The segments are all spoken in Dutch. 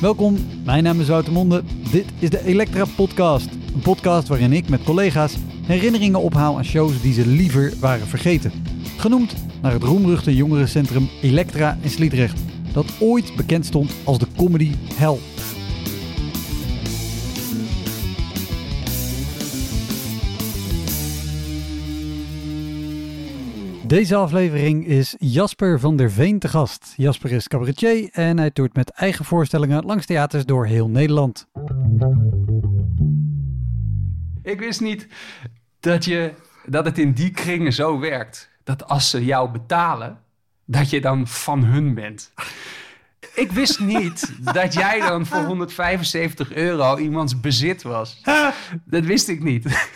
Welkom, mijn naam is Wouter Monde. Dit is de Elektra Podcast. Een podcast waarin ik met collega's herinneringen ophaal aan shows die ze liever waren vergeten. Genoemd naar het roemruchte jongerencentrum Elektra in Sliedrecht, dat ooit bekend stond als de comedy hell. Deze aflevering is Jasper van der Veen te gast. Jasper is cabaretier en hij toert met eigen voorstellingen langs theaters door heel Nederland. Ik wist niet dat, je, dat het in die kringen zo werkt. Dat als ze jou betalen, dat je dan van hun bent. Ik wist niet dat jij dan voor 175 euro iemands bezit was. Dat wist ik niet.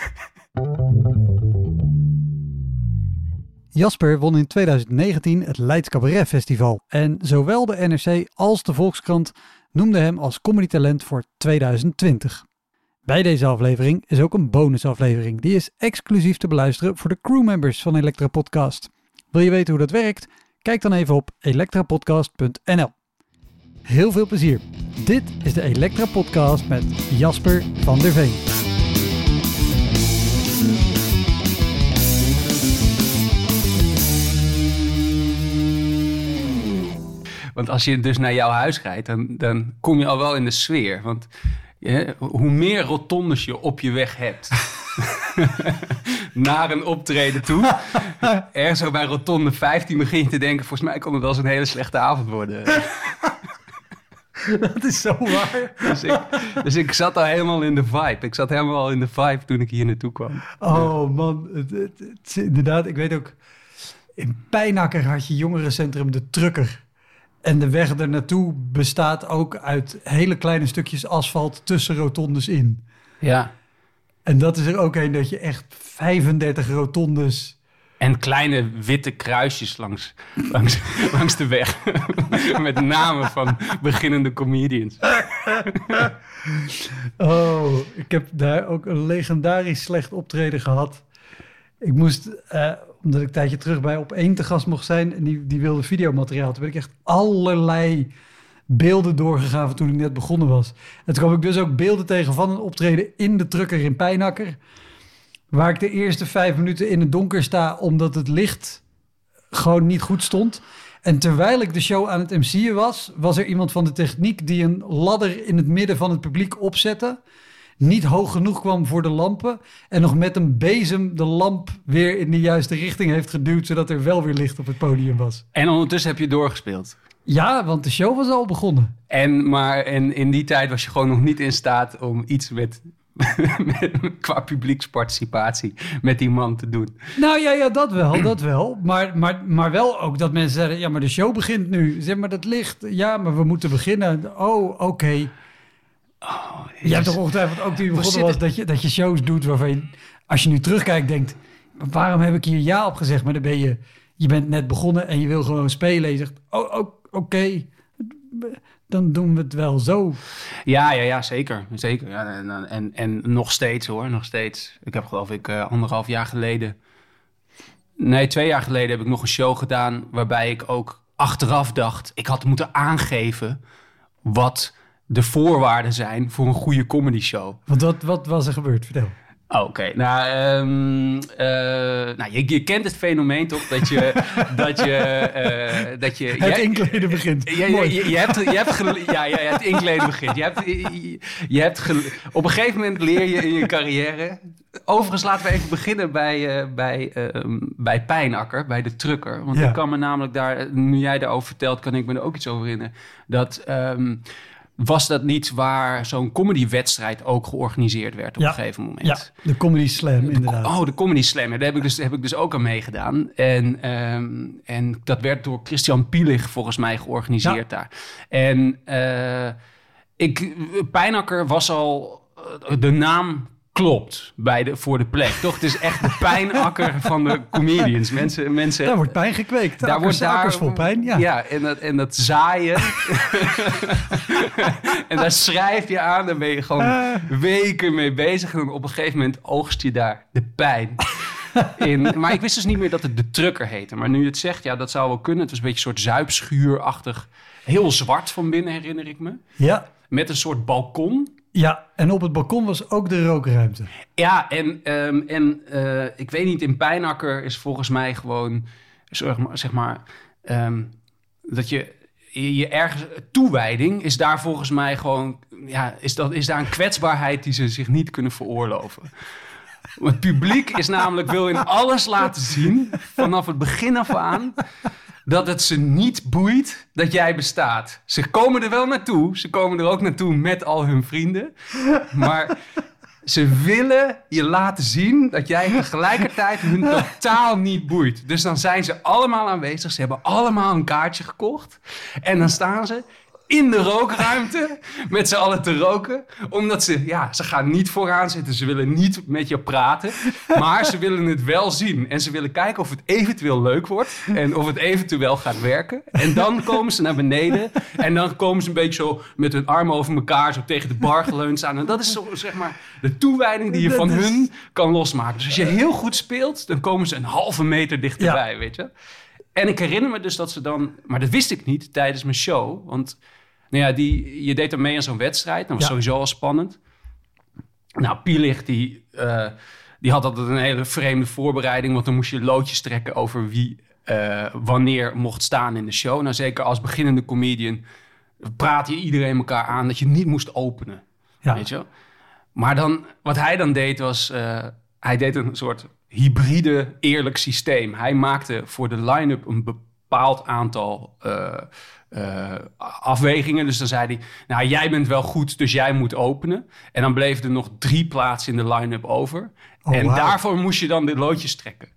Jasper won in 2019 het Leids Cabaret Festival. En zowel de NRC als de Volkskrant noemden hem als comedytalent voor 2020. Bij deze aflevering is ook een bonusaflevering. Die is exclusief te beluisteren voor de crewmembers van Elektra Podcast. Wil je weten hoe dat werkt? Kijk dan even op elektrapodcast.nl. Heel veel plezier. Dit is de Elektra Podcast met Jasper van der Veen. Want als je dus naar jouw huis rijdt, dan, dan kom je al wel in de sfeer. Want hoe meer rotondes je op je weg hebt naar een optreden toe. Ergens zo bij rotonde 15 begin je te denken... volgens mij kon het wel eens een hele slechte avond worden. Dat is zo waar. Dus ik, dus ik zat al helemaal in de vibe. Ik zat helemaal in de vibe toen ik hier naartoe kwam. Oh man, het, het, het is inderdaad, ik weet ook... In Pijnakker had je jongerencentrum De Trucker. En de weg er naartoe bestaat ook uit hele kleine stukjes asfalt tussen rotondes in. Ja. En dat is er ook een dat je echt 35 rotondes... En kleine witte kruisjes langs, langs, langs de weg. Met namen van beginnende comedians. Oh, ik heb daar ook een legendarisch slecht optreden gehad. Ik moest, eh, omdat ik een tijdje terug bij Op te gast mocht zijn... en die, die wilde videomateriaal. Toen ben ik echt allerlei beelden doorgegaan toen ik net begonnen was. En toen kwam ik dus ook beelden tegen van een optreden in de trucker in Pijnakker... waar ik de eerste vijf minuten in het donker sta... omdat het licht gewoon niet goed stond... En terwijl ik de show aan het MC'en was, was er iemand van de techniek die een ladder in het midden van het publiek opzette. Niet hoog genoeg kwam voor de lampen. En nog met een bezem de lamp weer in de juiste richting heeft geduwd. Zodat er wel weer licht op het podium was. En ondertussen heb je doorgespeeld. Ja, want de show was al begonnen. En, maar en in die tijd was je gewoon nog niet in staat om iets met, met, qua publieksparticipatie met die man te doen. Nou ja, ja dat wel, dat wel. Maar, maar, maar wel ook dat mensen zeiden, ja, maar de show begint nu. Zeg maar, dat licht. Ja, maar we moeten beginnen. Oh, oké. Oh, Je hebt toch ongetwijfeld ook toen je begonnen was dat je, dat je shows doet waarvan je, als je nu terugkijkt, denkt: "Maar waarom heb ik hier ja op gezegd? Maar dan ben je, je bent net begonnen en je wil gewoon spelen. En je zegt: Oh, oh, oké, dan doen we het wel zo. Ja, ja, ja, zeker. zeker. Ja, en, en, en nog steeds hoor, nog steeds. Ik heb geloof ik eh, anderhalf jaar geleden... Nee, twee jaar geleden heb ik nog een show gedaan... waarbij ik ook achteraf dacht... ik had moeten aangeven wat de voorwaarden zijn voor een goede comedy show. Want wat, wat was er gebeurd? Vertel. Oh, Oké, nou, ehm, eh, nou je, je kent het fenomeen toch dat je dat je eh, dat je Het inkleden begint. Ja, je, Mooi. je, je hebt, je hebt gele- ja, ja, het inkleden begint. Je hebt, je, hebt gele- op een gegeven moment leer je in je carrière. Overigens laten we even beginnen bij, eh, bij, ehm, bij Pijnakker, bij de trucker. Want Ja. ik kan me namelijk daar, nu jij daarover vertelt, kan ik me er ook iets over herinneren. Dat ehm, was dat niet waar zo'n comedywedstrijd ook georganiseerd werd op Ja. een gegeven moment? Ja, de comedy slam inderdaad. Oh, de Comedy Slam. Daar heb ik dus, heb ik dus ook aan meegedaan. En, ehm, en dat werd door Christian Pielig volgens mij georganiseerd daar. En, eh, ik, Pijnakker was al... eh, De naam klopt bij de, voor de plek, toch? Het is echt de pijnakker van de comedians. Mensen, mensen Daar wordt pijn gekweekt. daar Akkers, wordt daar akkers vol pijn. Ja. en, dat, en dat zaaien. en daar schrijf je aan, daar ben je gewoon Ah. weken mee bezig. En dan op een gegeven moment oogst je daar de pijn. In. Maar ik wist dus niet meer dat het de trucker heette. Maar nu je het zegt, ja, dat zou wel kunnen. Het was een beetje een soort zuipschuurachtig. Heel zwart van binnen, herinner ik me. Ja. Met een soort balkon. Ja, en op het balkon was ook de rookruimte. Ja, en, ehm, en eh, ik weet niet, in Pijnakker is volgens mij gewoon, zeg maar, ehm, dat je, je ergens, toewijding is daar volgens mij gewoon, ja, is, dat, is daar een kwetsbaarheid die ze zich niet kunnen veroorloven. Het publiek is namelijk, wil in alles laten zien, vanaf het begin af aan, dat het ze niet boeit dat jij bestaat. Ze komen er wel naartoe, ze komen er ook naartoe met al hun vrienden, maar ze willen je laten zien dat jij tegelijkertijd hun totaal niet boeit. Dus dan zijn ze allemaal aanwezig. Ze hebben allemaal een kaartje gekocht. En dan staan ze in de rookruimte met z'n allen te roken. Omdat ze, ja, ze gaan niet vooraan zitten. Ze willen niet met je praten. Maar ze willen het wel zien. En ze willen kijken of het eventueel leuk wordt. En of het eventueel gaat werken. En dan komen ze naar beneden. En dan komen ze een beetje zo met hun armen over elkaar. Zo tegen de bar geleund staan. En dat is zo, zeg maar, de toewijding die je van hun kan losmaken. Dus als je heel goed speelt, dan komen ze een halve meter dichterbij, weet je. En ik herinner me dus dat ze dan... Maar dat wist ik niet tijdens mijn show. Want nou ja, die, je deed dan mee aan zo'n wedstrijd. Dat was Ja. sowieso al spannend. Nou, Pielig, die, eh, die had altijd een hele vreemde voorbereiding. Want dan moest je loodjes trekken over wie eh, wanneer mocht staan in de show. Nou, zeker als beginnende comedian praat je iedereen elkaar aan dat je niet moest openen. Ja. Weet je wel? Maar dan, wat hij dan deed was, eh, hij deed een soort hybride eerlijk systeem. Hij maakte voor de line-up een bepaald aantal eh, eh, afwegingen. Dus dan zei hij, nou jij bent wel goed, dus jij moet openen. En dan bleven er nog drie plaatsen in de line-up over. Oh, en daarvoor moest je dan de loodjes trekken.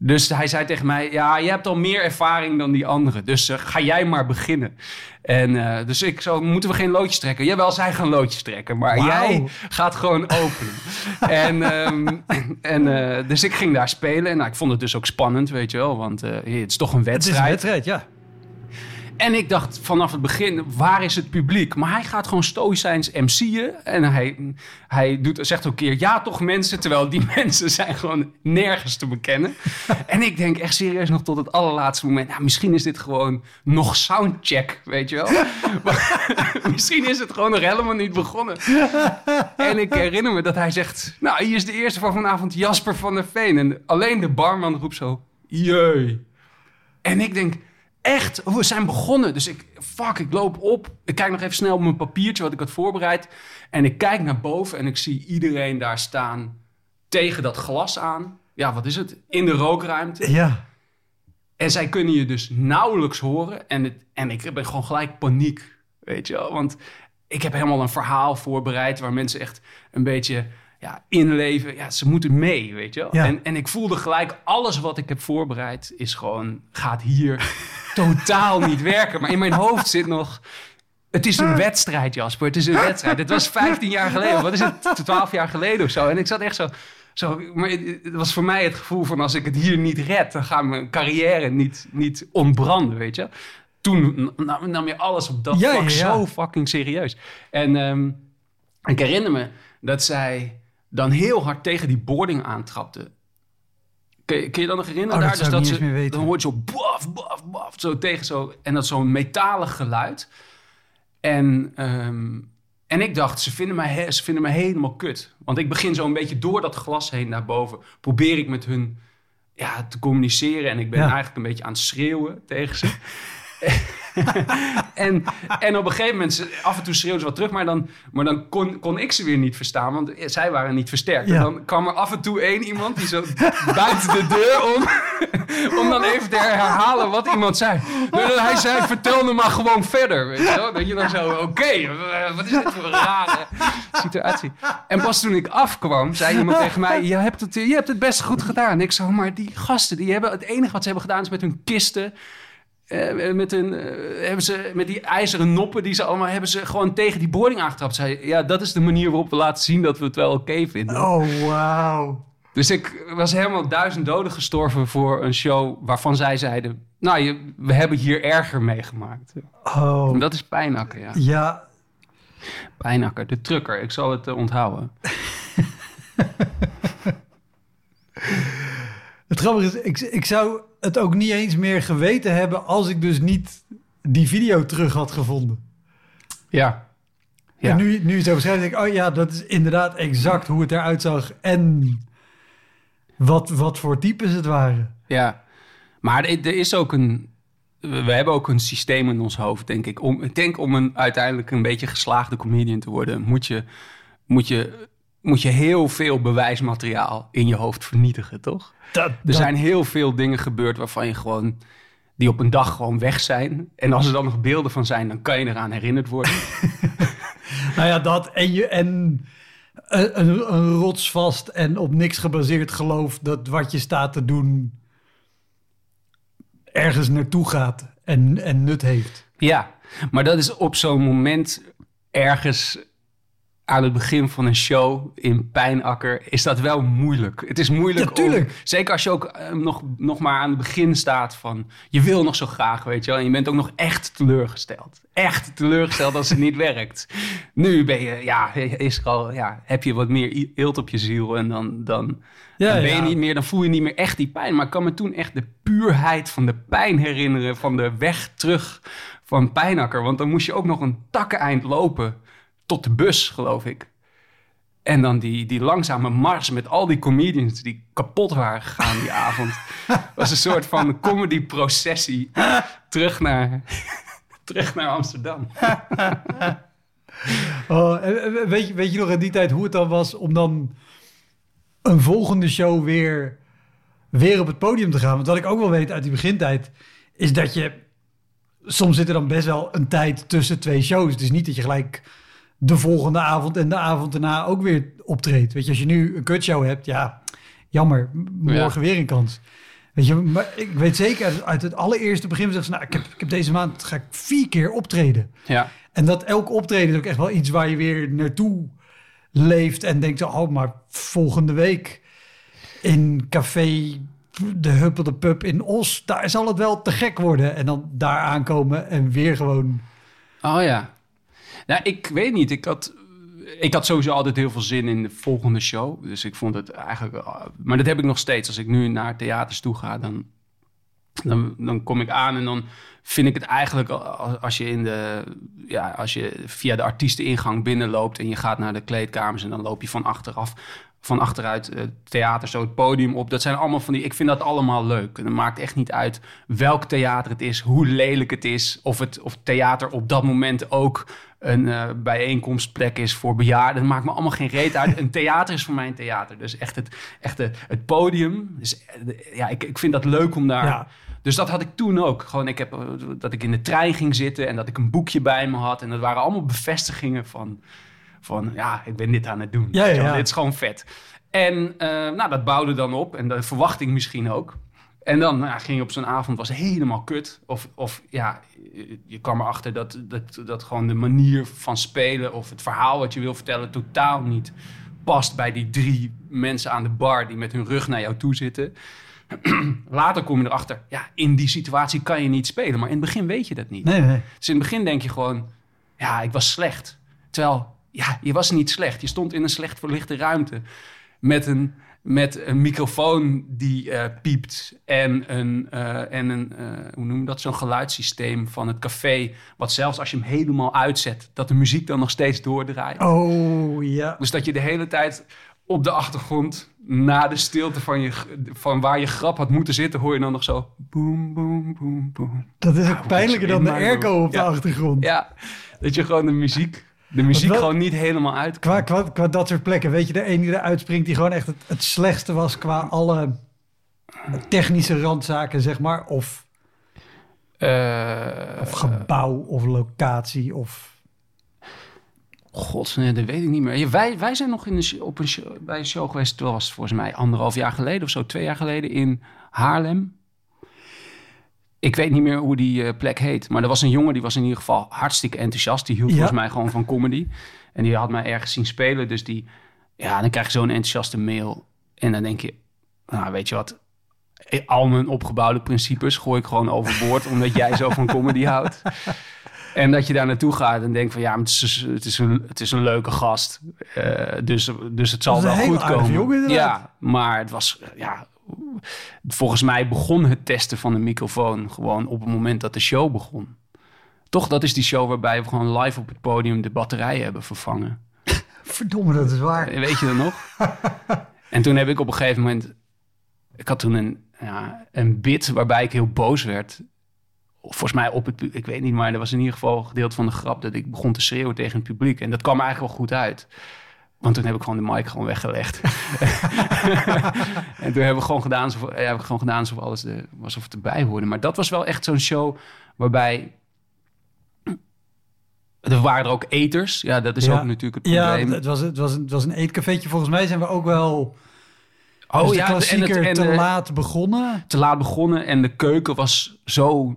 Dus hij zei tegen mij: Ja, je hebt al meer ervaring dan die anderen. Dus eh, ga jij maar beginnen. En eh, dus ik zo: Moeten we geen loodjes trekken? Jawel, zij gaan loodjes trekken. Maar jij gaat gewoon openen. en ehm, en eh, dus ik ging daar spelen. En nou, ik vond het dus ook spannend, weet je wel. Want het is toch een Het is wedstrijd. een wedstrijd, ja. En ik dacht vanaf het begin, waar is het publiek? Maar hij gaat gewoon stoïcijns MC'en. En hij, hij doet, zegt ook een keer, ja toch mensen. Terwijl die mensen zijn gewoon nergens te bekennen. en ik denk echt serieus nog tot het allerlaatste moment. Nou, misschien is dit gewoon nog soundcheck, weet je wel. Misschien is het gewoon nog helemaal niet begonnen. en ik herinner me dat hij zegt, nou hier is de eerste van vanavond Jasper van der Veen. En alleen de barman roept zo, jee. En ik denk, echt, we zijn begonnen. Dus ik, fuck, ik loop op. Ik kijk nog even snel op mijn papiertje wat ik had voorbereid. En ik kijk naar boven en ik zie iedereen daar staan tegen dat glas aan. Ja, wat is het? In de rookruimte. Ja. En zij kunnen je dus nauwelijks horen. En, het, en ik ben gewoon gelijk paniek, weet je wel. Want ik heb helemaal een verhaal voorbereid... waar mensen echt een beetje ja, inleven. Ja, ze moeten mee, weet je wel. Ja. En, en ik voelde gelijk, alles wat ik heb voorbereid... is gewoon, gaat hier totaal niet werken. Maar in mijn hoofd zit nog... Het is een wedstrijd, Jasper. Het is een wedstrijd. Het was 15 jaar geleden. Wat is het? 12 jaar geleden of zo. En ik zat echt zo... Zo, maar het was voor mij het gevoel van als ik het hier niet red, dan gaat mijn carrière niet, niet ontbranden, weet je. Toen nam, nam je alles op dat Ja, vlak ja, ja. zo fucking serieus. En ehm, ik herinner me dat zij dan heel hard tegen die boarding aantrapte. Kun je, je dan nog herinneren? Oh, dat daar? Dus niet ze, eens meer weten. Dan hoort je zo baf, baf, baf, zo tegen zo. En dat zo'n metalig geluid. En, ehm, en ik dacht, ze vinden, mij, he- ze vinden mij helemaal kut. Want ik begin zo een beetje door dat glas heen naar boven. Probeer ik met hun ja, te communiceren. En ik ben Ja. eigenlijk een beetje aan het schreeuwen tegen ze. en, en op een gegeven moment, ze- af en toe schreeuwden ze wat terug, maar dan, maar dan kon, kon ik ze weer niet verstaan, want zij waren niet versterkt. Ja. En dan kwam er af en toe één iemand die zo buiten de deur om, om dan even te herhalen wat iemand zei. Hij zei, vertel me maar gewoon verder, weet je wel. Dat je dan zo, oké, wat is dit voor een rare situatie. En pas toen ik afkwam, zei iemand tegen mij, je hebt het, je hebt het best goed gedaan. En ik zo, maar die gasten, die hebben, het enige wat ze hebben gedaan is met hun kisten eh, met, hun, eh, hebben ze, met die ijzeren noppen die ze allemaal hebben ze gewoon tegen die boarding aangetrapt. Zei, ja, dat is de manier waarop we laten zien dat we het wel oké vinden. Oh, wauw. Dus ik was helemaal duizend doden gestorven voor een show waarvan zij zeiden... Nou, je, we hebben hier erger meegemaakt. Oh, En dat is Pijnakker, ja. ja. Pijnakker, de trucker. Ik zal het eh, onthouden. Het grappige is, ik, ik zou het ook niet eens meer geweten hebben als ik dus niet die video terug had gevonden. Ja. Ja. En nu, nu het zo beschrijft, denk ik, oh ja, dat is inderdaad exact hoe het eruit zag en wat, wat voor types het waren. Ja, maar er er is ook een. We hebben ook een systeem in ons hoofd, denk ik. Om, ik denk om een uiteindelijk een beetje geslaagde comedian te worden, moet je, moet je, moet je heel veel bewijsmateriaal in je hoofd vernietigen, toch? Dat, Er zijn heel veel dingen gebeurd waarvan je gewoon. die op een dag gewoon weg zijn. En als er dan nog beelden van zijn, dan kan je eraan herinnerd worden. Nou ja, dat en, je, en een, een, een rotsvast en op niks gebaseerd geloof dat wat je staat te doen ergens naartoe gaat en, en nut heeft. Ja, maar dat is op zo'n moment ergens aan het begin van een show in Pijnakker is dat wel moeilijk. Het is moeilijk Ja, om, zeker als je ook eh, nog, nog maar aan het begin staat van je wil nog zo graag, weet je wel. En je bent ook nog echt teleurgesteld. Echt teleurgesteld als het niet werkt. Nu ben je, ja, is er al, ja, heb je wat meer eelt op je ziel en dan, dan, Ja, dan ben je ja. niet meer, dan voel je niet meer echt die pijn. Maar ik kan me toen echt de puurheid van de pijn herinneren van de weg terug van Pijnakker. Want dan moest je ook nog een takkeneind lopen tot de bus, geloof ik. En dan die, die langzame mars met al die comedians die kapot waren gegaan die avond. was een soort van comedy-processie terug naar, terug naar Amsterdam. Oh, weet, je, weet je nog in die tijd hoe het dan was om dan een volgende show weer, weer op het podium te gaan? Want wat ik ook wel weet uit die begintijd, is dat je... Soms zit er dan best wel een tijd tussen twee shows. Het is niet dat je gelijk de volgende avond en de avond daarna ook weer optreedt. Weet je, als je nu een kutshow hebt, ja, jammer. Morgen weer een kans. Weet je, maar ik weet zeker uit, het allereerste begin zeggen ze, nou, ik heb, ik heb deze maand ga ik vier keer optreden. Ja, En dat elk optreden is ook echt wel iets waar je weer naartoe leeft en denkt, oh, maar volgende week in café de Huppelde Pub in Os, daar zal het wel te gek worden. En dan daar aankomen en weer gewoon... Oh ja. Nou, ik weet niet. Ik had, ik had sowieso altijd heel veel zin in de volgende show. Dus ik vond het eigenlijk... uh, Maar dat heb ik nog steeds. Als ik nu naar theaters toe ga, dan, dan, dan kom ik aan en dan vind ik het eigenlijk... Als, je in de... Ja, als je via de artiesteningang binnenloopt en je gaat naar de kleedkamers... en dan loop je van achteraf van achteruit het theater zo het podium op. Dat zijn allemaal van die... Ik vind dat allemaal leuk. En het maakt echt niet uit welk theater het is, hoe lelijk het is... of het of theater op dat moment ook een eh, bijeenkomstplek is voor bejaarden. Dat maakt me allemaal geen reet uit. Een theater is voor mij een theater. Dus echt het, echt het, het podium. Dus, ja, ik, ik vind dat leuk om daar... Ja. Dus dat had ik toen ook. Gewoon, ik heb, eh, dat ik in de trein ging zitten en dat ik een boekje bij me had. En dat waren allemaal bevestigingen van, van ja, ik ben dit aan het doen. Ja, ja, ja. Dit is gewoon vet. En eh, nou, dat bouwde dan op en de verwachting misschien ook. En dan nou, ging je op zo'n avond, was helemaal kut. Of, of ja, je, kwam erachter dat, dat, dat gewoon de manier van spelen of het verhaal wat je wil vertellen totaal niet past bij die drie mensen aan de bar die met hun rug naar jou toe zitten. Later kom je erachter, ja, in die situatie kan je niet spelen. Maar in het begin weet je dat niet. Nee, nee. Dus in het begin denk je gewoon, ja, ik was slecht. Terwijl, ja, je was niet slecht. Je stond in een slecht verlichte ruimte met een, met een microfoon die eh, piept en een, eh, en een eh, hoe noem je dat, zo'n geluidssysteem van het café, wat zelfs als je hem helemaal uitzet, dat de muziek dan nog steeds doordraait. Oh, ja. Dus dat je de hele tijd op de achtergrond, na de stilte van, je, van waar je grap had moeten zitten, hoor je dan nog zo boem, boem, boem, boem. Dat is ook pijnlijker dan de airco op de Ja. achtergrond. Ja, dat je gewoon de muziek, de muziek gewoon niet helemaal uit. Qua, qua, qua dat soort plekken, weet je, de ene die eruit springt die gewoon echt het, het slechtste was qua alle technische randzaken, zeg maar. Of, Eh, of gebouw of locatie of... God, nee, dat weet ik niet meer. Ja, wij, wij zijn nog in een, op een show, bij een show geweest. Dat was volgens mij anderhalf jaar geleden of zo, twee jaar geleden in Haarlem. Ik weet niet meer hoe die eh, plek heet. Maar er was een jongen die was in ieder geval hartstikke enthousiast. Die hield Ja. volgens mij gewoon van comedy. En die had mij ergens zien spelen. Dus die, ja, dan krijg je zo'n enthousiaste mail. En dan denk je, nou weet je wat. Al mijn opgebouwde principes gooi ik gewoon overboord. omdat jij zo van comedy houdt. En dat je daar naartoe gaat en denkt van ja, het is, het is, een, het is een leuke gast. Eh, dus, dus het zal wel goed komen. jongen, ja, maar het was, ja, volgens mij begon het testen van de microfoon gewoon op het moment dat de show begon. Toch, dat is die show waarbij we gewoon live op het podium de batterijen hebben vervangen. Verdomme, dat is waar. Eh, Weet je dat nog? en toen heb ik op een gegeven moment... Ik had toen een, ja, een bit waarbij ik heel boos werd. Volgens mij op het Ik weet niet, maar er was in ieder geval een gedeelte van de grap... dat ik begon te schreeuwen tegen het publiek. En dat kwam eigenlijk wel goed uit. Want toen heb ik gewoon de mic gewoon weggelegd. en toen hebben we gewoon gedaan alsof, ja, heb ik gewoon gedaan alsof alles de, alsof het erbij hoorde. Maar dat was wel echt zo'n show waarbij... Er waren er ook eters. Ja, dat is Ja. ook natuurlijk het Ja, probleem. het was, het, was een, het was een eetcafeetje. Volgens mij zijn we ook wel Oh dus de ja, en het- klassieker en te de- laat begonnen. te laat begonnen en de keuken was zo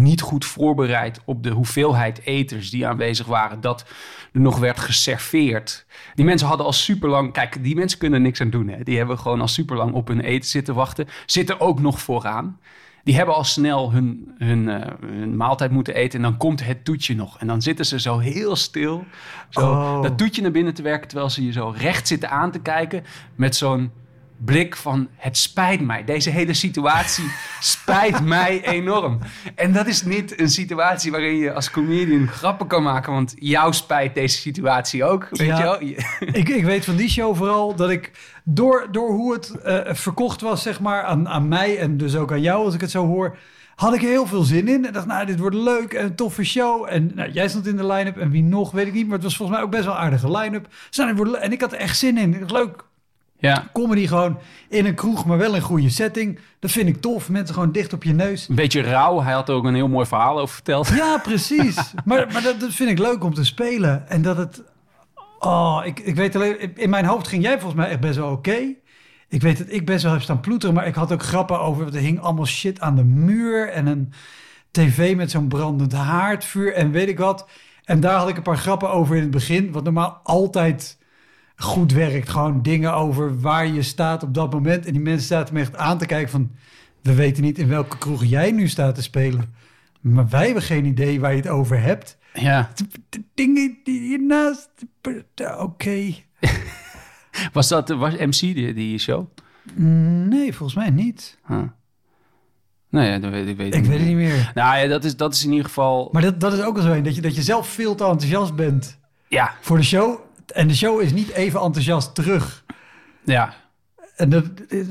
niet goed voorbereid op de hoeveelheid eters die aanwezig waren, dat er nog werd geserveerd. Die mensen hadden al super lang, kijk, die mensen kunnen niks aan doen. Hè. Die hebben gewoon al super lang op hun eten zitten wachten. Zitten ook nog vooraan. Die hebben al snel hun, hun, eh, hun maaltijd moeten eten en dan komt het toetje nog. En dan zitten ze zo heel stil, zo Oh. dat toetje naar binnen te werken, terwijl ze je zo recht zitten aan te kijken met zo'n blik van het spijt mij. Deze hele situatie spijt mij enorm. En dat is niet een situatie waarin je als comedian grappen kan maken, want jou spijt deze situatie ook. Weet Ja. je wel? Ik, ik weet van die show vooral dat ik door, door hoe het eh, verkocht was, zeg maar, aan, aan mij en dus ook aan jou, als ik het zo hoor, had ik heel veel zin in. En dacht, nou, dit wordt leuk en een toffe show. En nou, jij stond in de line-up en wie nog, weet ik niet. Maar het was volgens mij ook best wel een aardige line-up. Dus, nou, En ik had er echt zin in. Leuk. Ja, Comedy gewoon in een kroeg, maar wel in een goede setting. Dat vind ik tof. Mensen gewoon dicht op je neus. een beetje rauw. Hij had er ook een heel mooi verhaal over verteld. Ja, precies. maar maar dat, dat vind ik leuk om te spelen. En dat het... Oh, ik, ik weet alleen... In mijn hoofd ging jij volgens mij echt best wel oké. Ik weet dat ik best wel heb staan ploeteren. Maar ik had ook grappen over... Er hing allemaal shit aan de muur. En een tv met zo'n brandend haardvuur. En weet ik wat. En daar had ik een paar grappen over in het begin. Wat normaal altijd goed werkt. Gewoon dingen over waar je staat op dat moment. En die mensen zaten me echt aan te kijken van... We weten niet in welke kroeg jij nu staat te spelen. Maar wij hebben geen idee waar je het over hebt. Ja. De dingen die hiernaast... Oké. Was dat was MC die, die show? Nee, volgens mij niet. Huh. Nee, ja, dat weet, ik weet Ik weet het niet meer. Nou ja, dat is, dat is in ieder geval... Maar dat, dat is ook wel zo een. Dat je, dat je zelf veel te enthousiast bent Ja, voor de show. En de show is niet even enthousiast terug. ja. En dat is...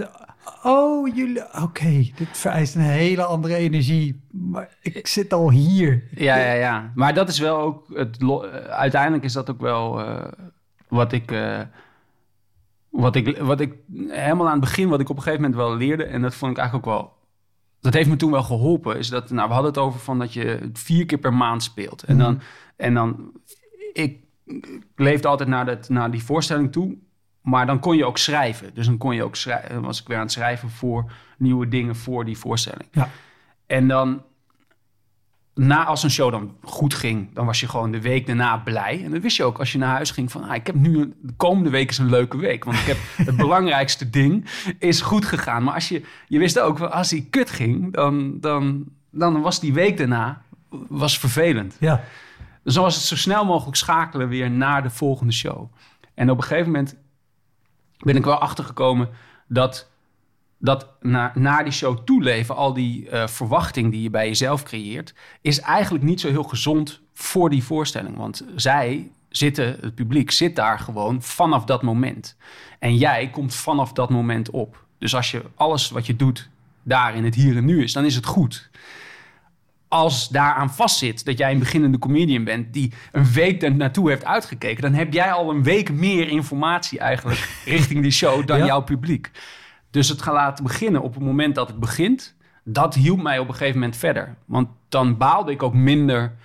Oh, jullie... Oké, dit vereist een hele andere energie. Maar ik zit al hier. Ja, ja, ja. Maar dat is wel ook het. eh, Uiteindelijk is dat ook wel eh, wat ik. eh, wat ik, wat ik helemaal aan het begin, wat ik op een gegeven moment wel leerde, en dat vond ik eigenlijk ook wel. Dat heeft me toen wel geholpen. Is dat, nou, we hadden het over van dat je vier keer per maand speelt. En dan, en dan ik leefde altijd naar, dat, naar die voorstelling toe. Maar dan kon je ook schrijven. Dus dan kon je ook schrijven, was ik weer aan het schrijven voor nieuwe dingen voor die voorstelling. Ja. En dan, na als een show dan goed ging, dan was je gewoon de week daarna blij. En dan wist je ook als je naar huis ging van, ah, ik heb nu, een- de komende week is een leuke week. Want ik heb het belangrijkste ding is goed gegaan. Maar als je, je wist ook, als die kut ging, dan, dan, dan was die week daarna was vervelend. Ja. Dus dan was het zo snel mogelijk schakelen weer naar de volgende show. En op een gegeven moment ben ik wel achtergekomen dat, dat na, naar die show toeleven, al die eh, verwachting die je bij jezelf creëert, is eigenlijk niet zo heel gezond voor die voorstelling. Want zij zitten, het publiek zit daar gewoon vanaf dat moment. En jij komt vanaf dat moment op. Dus als je alles wat je doet daar in het hier en nu is, dan is het goed als daaraan vastzit dat jij een beginnende comedian bent die een week er naartoe heeft uitgekeken, dan heb jij al een week meer informatie eigenlijk richting die show dan Ja. jouw publiek. Dus het gaan laten beginnen op het moment dat het begint, dat hielp mij op een gegeven moment verder. Want dan baalde ik ook minder.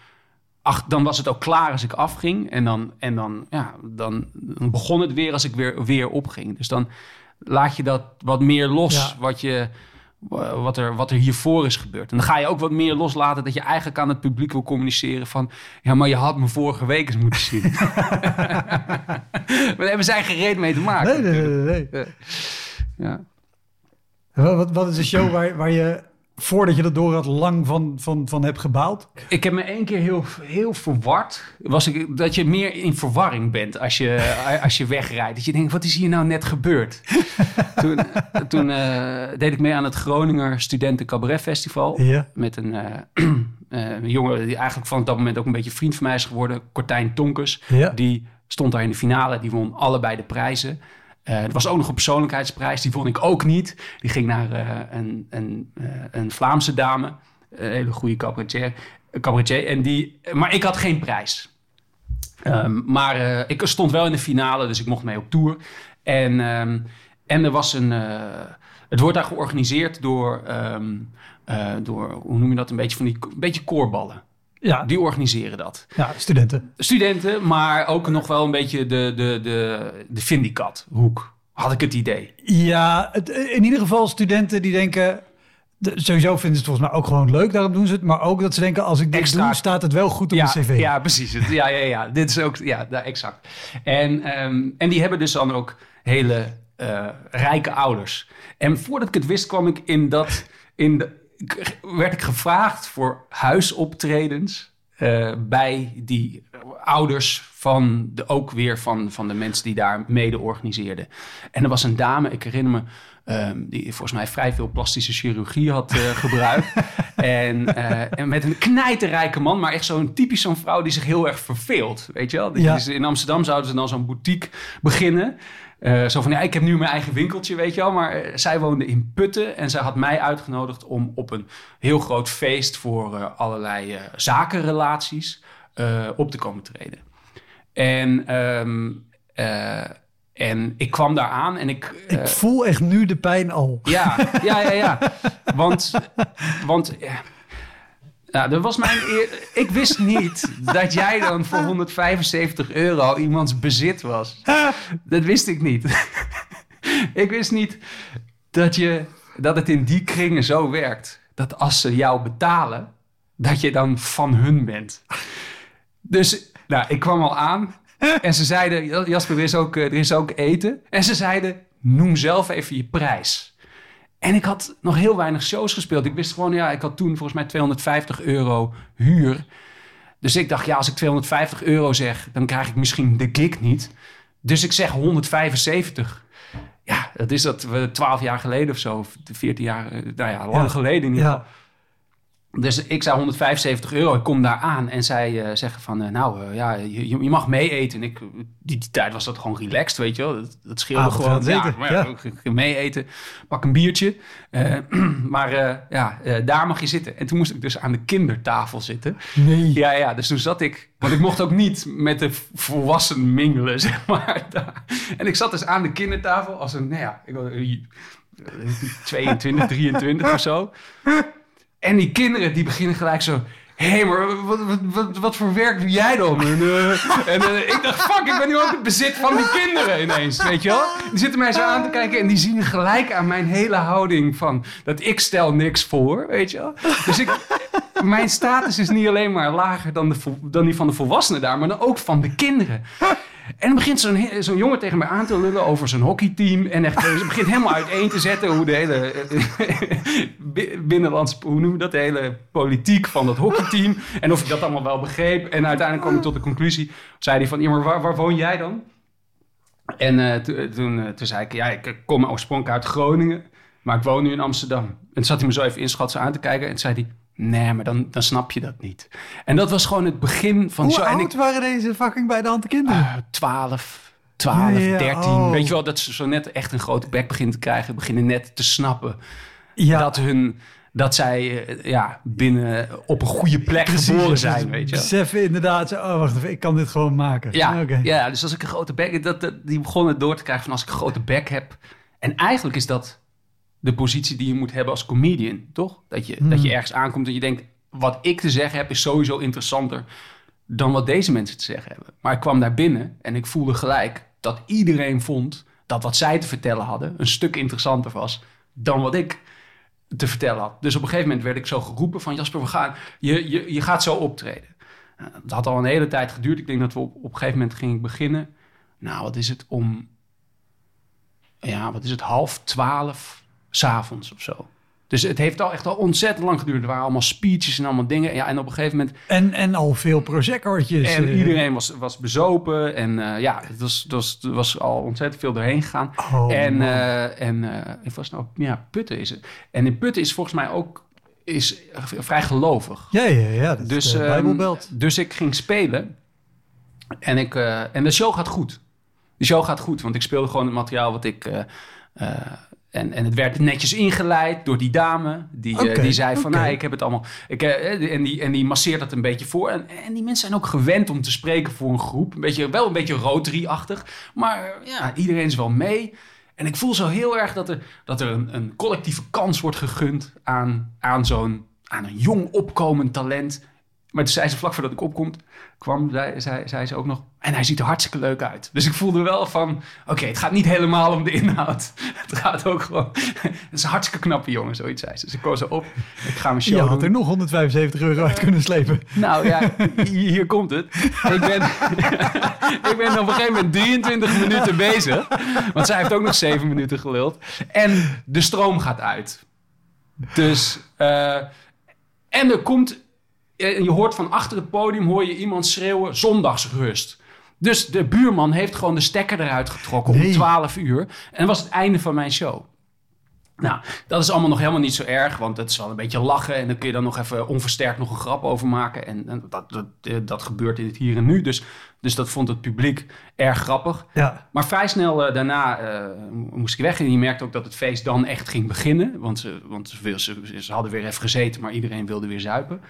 Ach, dan was het ook klaar als ik afging. En dan, en dan, ja, dan, dan begon het weer als ik weer, weer opging. Dus dan laat je dat wat meer los. Ja. Wat, je, wat er, wat er hiervoor is gebeurd. En dan ga je ook wat meer loslaten dat je eigenlijk aan het publiek wil communiceren van... ja, maar je had me vorige week eens moeten zien. maar daar hebben zij geen reet mee te maken. Nee, nee, nee. nee. Ja. Wat, wat- wat is een show waar, waar je, voordat je dat door had, lang van, van, van hebt gebaald? Ik heb me één keer heel, heel verward. Was ik, dat je meer in verwarring bent als je, als je wegrijdt. Dat je denkt, wat is hier nou net gebeurd? toen toen eh, deed ik mee aan het Groninger Studenten Cabaret Festival. Met een, een jongen die eigenlijk van dat moment ook een beetje vriend van mij is geworden. Cortijn Tonkes. Ja. Die stond daar in de finale. Die won allebei de prijzen. Eh, er was ook nog een persoonlijkheidsprijs. Die won ik ook niet. Die ging naar eh, een, een, eh, een Vlaamse dame. Een hele goede cabaretier. cabaretier en die, maar ik had geen prijs. Ehm, maar ik stond wel in de finale, dus ik mocht mee op tour. En, ehm, en er was een. het wordt daar georganiseerd door, ehm, eh, door, hoe noem je dat? Een beetje van die een beetje koorballen. Ja, Die organiseren dat. ja, studenten. Studenten, maar ook nog wel een beetje de, de, de, de Vindicat-hoek, had ik het idee. Ja, het, in ieder geval studenten die denken... de- sowieso vinden ze het volgens mij ook gewoon leuk, daarom doen ze het. Maar ook dat ze denken, als ik dit doe, staat het wel goed op ja, mijn cv. Ja, precies. Het- Ja, ja, ja. Dit is ook, ja, exact. En, ehm, en die hebben dus dan ook hele eh, rijke ouders. En voordat ik het wist, kwam ik in dat, in de, werd ik gevraagd voor huisoptredens eh, bij die ouders van de, ook weer van, van de mensen die daar mede organiseerden. En er was een dame, ik herinner me, ehm, die volgens mij vrij veel plastische chirurgie had eh, gebruikt. en, eh, en met een knijterrijke man, maar echt zo'n typisch zo'n vrouw die zich heel erg verveelt. Weet je wel? Ja. in Amsterdam zouden ze dan zo'n boutique beginnen. Eh, zo van, ja, ik heb nu mijn eigen winkeltje, weet je wel. Maar eh, zij woonde in Putten en zij had mij uitgenodigd om op een heel groot feest voor eh, allerlei zakenrelaties op te komen treden. En, ehm, eh, en ik kwam daar aan en ik... Ik voel echt nu de pijn al. ja, ja, ja, ja. Want, want. Nou, dat was mijn ik wist niet dat jij dan voor 175 euro iemands bezit was. Dat wist ik niet. ik wist niet dat, je, dat het in die kringen zo werkt. Dat als ze jou betalen, dat je dan van hun bent. Dus nou, ik kwam al aan en ze zeiden, Jasper, er is, ook, eh, er is ook eten. En ze zeiden, noem zelf even je prijs. En ik had nog heel weinig shows gespeeld. Ik wist gewoon, ja, ik had toen volgens mij 250 euro huur. Dus ik dacht, ja, als ik 250 euro zeg, dan krijg ik misschien de gig niet. Dus ik zeg 175. Ja, dat is dat we 12 jaar geleden of zo, of 14 jaar, eh, nou ja, lang Ja. geleden in ieder geval. Ja, Dus ik zei 175 euro. Ik kom daar aan en zij eh, zeggen van... eh, nou, eh, ja, je, je mag mee eten. En ik, die, die tijd was dat gewoon relaxed, weet je wel. Dat, dat scheelde Ah, gewoon. Ja, maar ja, mee eten. Pak een biertje. Maar ja, daar mag je zitten. En toen moest ik dus aan de kindertafel zitten. nee. Ja, ja, dus toen zat ik... Want ik mocht ook niet met de volwassenen mingelen, zeg maar. daar. En ik zat dus aan de kindertafel als een, nou ja, ik was, eh, 22, 23 of zo. En die kinderen die beginnen gelijk zo... Hé, hey, maar wat, wat, wat, voor werk doe jij dan? En, eh, en eh, ik dacht, fuck, ik ben nu ook het bezit van die kinderen ineens, weet je wel? Die zitten mij zo aan te kijken en die zien gelijk aan mijn hele houding van... dat ik stel niks voor, weet je wel? Dus ik, mijn status is niet alleen maar lager dan, de, dan die van de volwassenen daar... maar dan ook van de kinderen. En dan begint zo'n zo'n jongen tegen mij aan te lullen over zijn hockeyteam. En echt, ze begint helemaal uiteen te zetten hoe de hele eh, bi- binnenlands, hoe noem je dat, de hele politiek van dat hockeyteam. En of ik dat allemaal wel begreep. En uiteindelijk kwam ik tot de conclusie, zei hij van, maar waar, waar woon jij dan? En eh, to- toen, eh, toen zei ik, ja, ik kom oorspronkelijk uit Groningen, maar ik woon nu in Amsterdam. En toen zat hij me zo even inschatsen aan te kijken en toen zei hij, nee, maar dan, dan snap je dat niet. En dat was gewoon het begin van... Hoe zo, en oud ik, waren deze fucking bij de hand kinderen? eh, 12, 12, Ja, ja, 13. oh. Weet je wel, dat ze zo net echt een grote bek beginnen te krijgen. Beginnen net te snappen ja, dat, hun, dat zij eh, ja, binnen op een goede plek precies. geboren Dus zijn. Weet je. Beseffen inderdaad, oh wacht even, ik kan dit gewoon maken. Ja, Oké. ja, dus als ik een grote bek... Dat, dat, die begonnen door te krijgen van als ik een grote bek heb. En eigenlijk is dat de positie die je moet hebben als comedian, toch? Dat je, Hmm. dat je ergens aankomt en je denkt... wat ik te zeggen heb is sowieso interessanter dan wat deze mensen te zeggen hebben. Maar ik kwam daar binnen en ik voelde gelijk dat iedereen vond... dat wat zij te vertellen hadden een stuk interessanter was dan wat ik te vertellen had. Dus op een gegeven moment werd ik zo geroepen van... Jasper, we gaan, je, je, je gaat zo optreden. Nou, dat had al een hele tijd geduurd. Ik denk dat we op, op een gegeven moment gingen beginnen. Nou, wat is het? Om... Ja, wat is het? Half twaalf s'avonds of zo. Dus het heeft al echt al ontzettend lang geduurd. Er waren allemaal speeches en allemaal dingen. Ja, en op een gegeven moment... En, en al veel Prosecco'tjes. En eh. iedereen was, was bezopen. En eh, ja, het was, het, was, er was al ontzettend veel doorheen gegaan. Oh, en eh en het was nou, ja, Putten is het. En in Putten is volgens mij ook is vrij gelovig. Ja, ja, ja. Dus, Bijbelbelt. dus ik ging spelen. En, ik, en de show gaat goed. De show gaat goed, want ik speelde gewoon het materiaal wat ik... en, en het werd netjes ingeleid door die dame. Die, eh, die zei van, oké. nou, ik heb het allemaal... Ik, eh, en, die, en die masseert dat een beetje voor. En, en die mensen zijn ook gewend om te spreken voor een groep. Een beetje, wel een beetje Rotary-achtig. Maar eh, ja, iedereen is wel mee. En ik voel zo heel erg dat er, dat er een, een collectieve kans wordt gegund aan, aan zo'n aan een jong opkomend talent. Maar toen zei ze vlak voordat ik opkomt, kwam, zei, zei, zei ze ook nog... En hij ziet er hartstikke leuk uit. Dus ik voelde wel van... Oké, het gaat niet helemaal om de inhoud. Het gaat ook gewoon... Het is een hartstikke knappe jongen, zoiets zei ze. Dus ik kwam zo op. Ik ga mijn show Je had er nog 175 euro uit kunnen slepen. Nou ja, hier, komt het. Ik ben, ik ben op een gegeven moment 23 minuten bezig. Want zij heeft ook nog 7 minuten geluld. En de stroom gaat uit. Dus, eh, en er komt, en je hoort van achter het podium, hoor je iemand schreeuwen, zondagsrust. Dus de buurman heeft gewoon de stekker eruit getrokken om Nee. 12 uur. En dat was het einde van mijn show. Nou, dat is allemaal nog helemaal niet zo erg, want het is wel een beetje lachen en dan kun je dan nog even onversterkt nog een grap over maken. En, en dat, dat, eh, dat gebeurt in het hier en nu, dus, dus dat vond het publiek erg grappig. Ja. Maar vrij snel eh, daarna eh, moest ik weg en je merkte ook dat het feest dan echt ging beginnen, want, ze, want ze, ze, ze hadden weer even gezeten, maar iedereen wilde weer zuipen.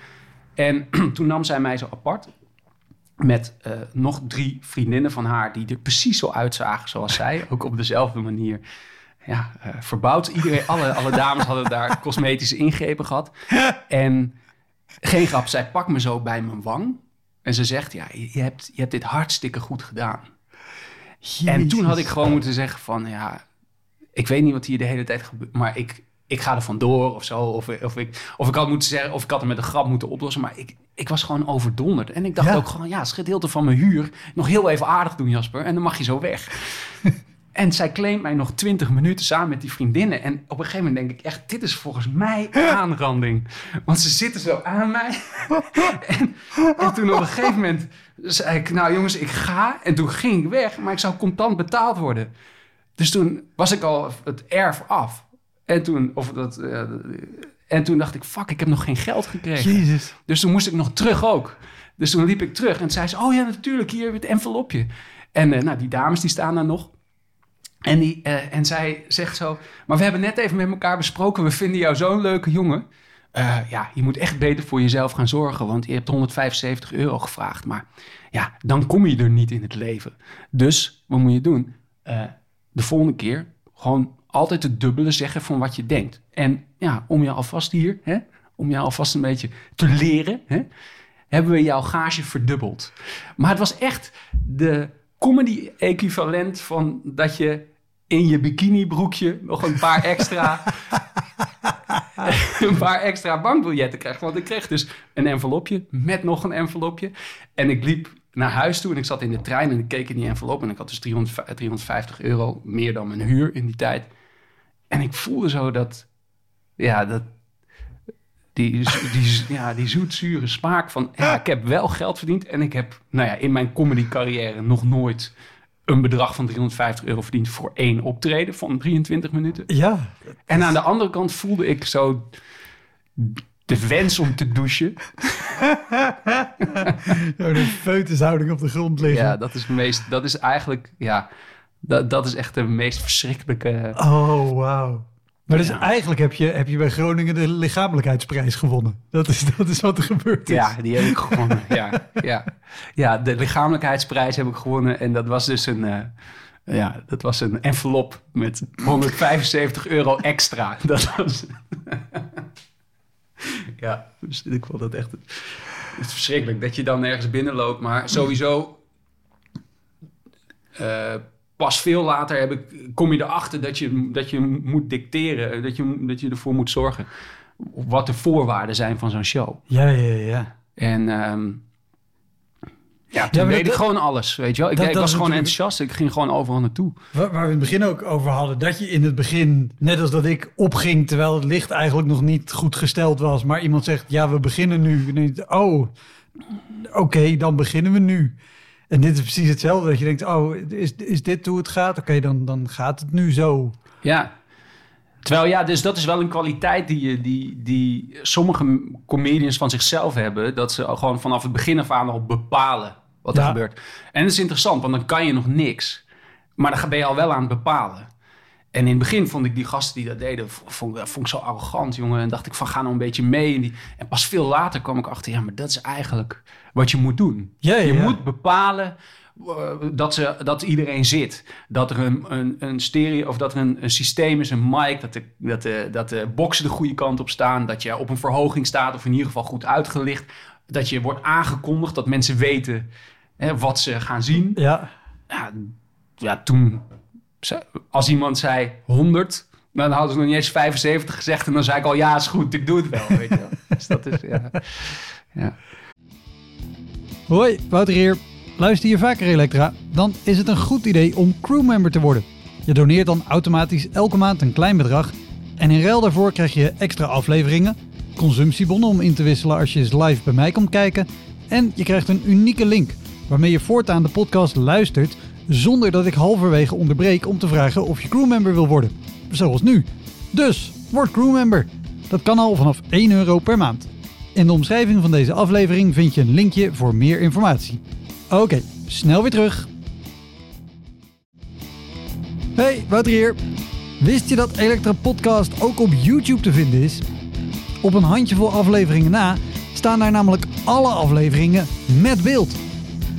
En toen nam zij mij zo apart met eh, nog drie vriendinnen van haar die er precies zo uitzagen zoals zij, ook op dezelfde manier ja, eh, verbouwd. Iedereen, alle, alle dames hadden daar cosmetische ingrepen gehad. En geen grap, zij pakt me zo bij mijn wang. En ze zegt, ja, je je hebt, je hebt dit hartstikke goed gedaan. En toen had ik gewoon moeten zeggen van, ja, ik weet niet wat hier de hele tijd gebeurt, maar ik, ik ga er vandoor of zo. Of, of, ik, of ik had moeten zeggen, of ik had het met een grap moeten oplossen, maar ik, ik was gewoon overdonderd. En ik dacht Ja. ook gewoon, ja, het is gedeelte van mijn huur. Nog heel even aardig doen, Jasper, en dan mag je zo weg. En zij claimt mij nog twintig minuten samen met die vriendinnen. En op een gegeven moment denk ik echt, dit is volgens mij aanranding. Want ze zitten zo aan mij. en, en toen op een gegeven moment zei ik, nou jongens, ik ga. En toen ging ik weg, maar ik zou contant betaald worden. Dus toen was ik al het erf af. En toen, of dat, eh, en toen dacht ik, fuck, ik heb nog geen geld gekregen. Jezus. Dus toen moest ik nog terug ook. Dus toen liep ik terug en zei ze, oh ja, natuurlijk, hier het envelopje. En eh, nou, die dames die staan daar nog. En, die, eh, en zij zegt zo, maar we hebben net even met elkaar besproken, we vinden jou zo'n leuke jongen. Ja, je moet echt beter voor jezelf gaan zorgen, want je hebt 175 euro gevraagd. Maar ja, dan kom je er niet in het leven. Dus, wat moet je doen? De volgende keer gewoon altijd het dubbele zeggen van wat je denkt. En ja, om je alvast hier, hè, om je alvast een beetje te leren, hè, hebben we jouw gage verdubbeld. Maar het was echt de comedy-equivalent van dat je in je bikinibroekje nog een paar extra, een paar extra bankbiljetten krijgt. Want ik kreeg dus een envelopje met nog een envelopje. En ik liep naar huis toe en ik zat in de trein en ik keek in die envelop. En ik had dus 300 350 euro, meer dan mijn huur in die tijd. En ik voelde zo dat, ja, dat, die, die, ja, die zoetzure smaak van... Ja, ik heb wel geld verdiend en ik heb nou ja, in mijn comedy carrière nog nooit een bedrag van 350 euro verdiend voor één optreden van 23 minuten. Ja. En aan de andere kant voelde ik zo de wens om te douchen. Zo de feutushouding op de grond liggen. Ja, dat is, het meest, dat is eigenlijk, ja, dat, dat is echt de meest verschrikkelijke... Oh, wauw. Maar dus Ja. eigenlijk heb je, heb je bij Groningen de lichamelijkheidsprijs gewonnen. Dat is, dat is wat er gebeurd is. Ja, die heb ik gewonnen. ja, ja. ja, de lichamelijkheidsprijs heb ik gewonnen. En dat was dus een, eh, ja, dat was een envelop met 175 euro extra. Dat was... ja, dus ik vond dat echt het is verschrikkelijk. Dat je dan ergens binnenloopt. Maar sowieso... eh, pas veel later heb ik, kom je erachter dat je, dat je moet dicteren, dat je, dat je ervoor moet zorgen wat de voorwaarden zijn van zo'n show. Ja, ja, ja. En ehm, ja, toen maar deed ik gewoon alles, weet je wel. Ik, dat- ik was gewoon enthousiast. Ik ging gewoon overal naartoe. Waar, waar we in het begin ook over hadden, dat je in het begin, net als dat ik opging terwijl het licht eigenlijk nog niet goed gesteld was, maar iemand zegt, ja, we beginnen nu. En oh, oké, dan beginnen we nu. En dit is precies hetzelfde, dat je denkt, oh, is, is dit hoe het gaat? Oké, dan, dan gaat het nu zo. Ja. Terwijl ja, dus dat is wel een kwaliteit die, je- die, die sommige comedians van zichzelf hebben. Dat ze gewoon vanaf het begin af aan al bepalen wat er Ja. gebeurt. En dat is interessant, want dan kan je nog niks. Maar dan ben je al wel aan het bepalen. En in het begin vond ik die gasten die dat deden, vond, ik- vond ik zo arrogant, jongen. En dacht ik van, ga nou een beetje mee. En, die, en pas veel later kwam ik achter, ja, maar dat is eigenlijk wat je moet doen. Ja, Je ja. moet bepalen eh, dat, ze, dat iedereen zit. Dat er een, een, een stereo of dat er een, een systeem is, een mic, dat de, dat, de, dat de boxen de goede kant op staan. Dat je op een verhoging staat, of in ieder geval goed uitgelicht. Dat je wordt aangekondigd, dat mensen weten hè, wat ze gaan zien. Ja, Ja, ja, toen, als iemand zei 100, dan hadden ze nog niet eens 75 gezegd. En dan zei ik al, ja, is goed, ik doe het wel. Weet je wel. Dus dat is, ja. ja. Hoi, Wouter hier. Luister je vaker Elektra? Dan is het een goed idee om crewmember te worden. Je doneert dan automatisch elke maand een klein bedrag. En in ruil daarvoor krijg je extra afleveringen, consumptiebonnen om in te wisselen als je eens live bij mij komt kijken. En je krijgt een unieke link waarmee je voortaan de podcast luistert zonder dat ik halverwege onderbreek om te vragen of je crewmember wil worden. Zoals nu. Dus, word crewmember. Dat kan al vanaf 1 euro per maand. In de omschrijving van deze aflevering vind je een linkje voor meer informatie. Oké, snel weer terug. Hey, Wouter hier. Wist je dat Elektra Podcast ook op YouTube te vinden is? Op een handjevol afleveringen na staan daar namelijk alle afleveringen met beeld.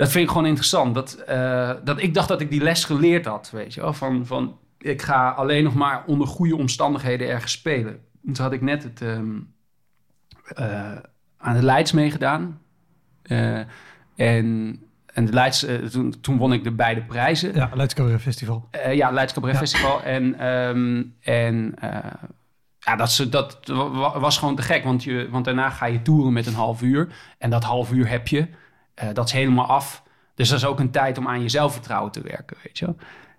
Dat vind ik gewoon interessant. Dat, eh, dat ik dacht dat ik die les geleerd had, weet je wel. Van, van, ik ga alleen nog maar onder goede omstandigheden ergens spelen. En Toen had ik net het, ehm, eh, aan de Leids meegedaan. Eh, en en de Leids, toen, toen won ik de beide prijzen. Ja, Leids Cabaret Festival. Ja, Leids Cabaret Ja. Festival. En, ehm, en ja, dat, dat wa- wa- was gewoon te gek. Want, je, want daarna ga je toeren met een half uur. En dat half uur heb je. Eh, dat is helemaal af. Dus dat is ook een tijd om aan je zelfvertrouwen te werken, weet je.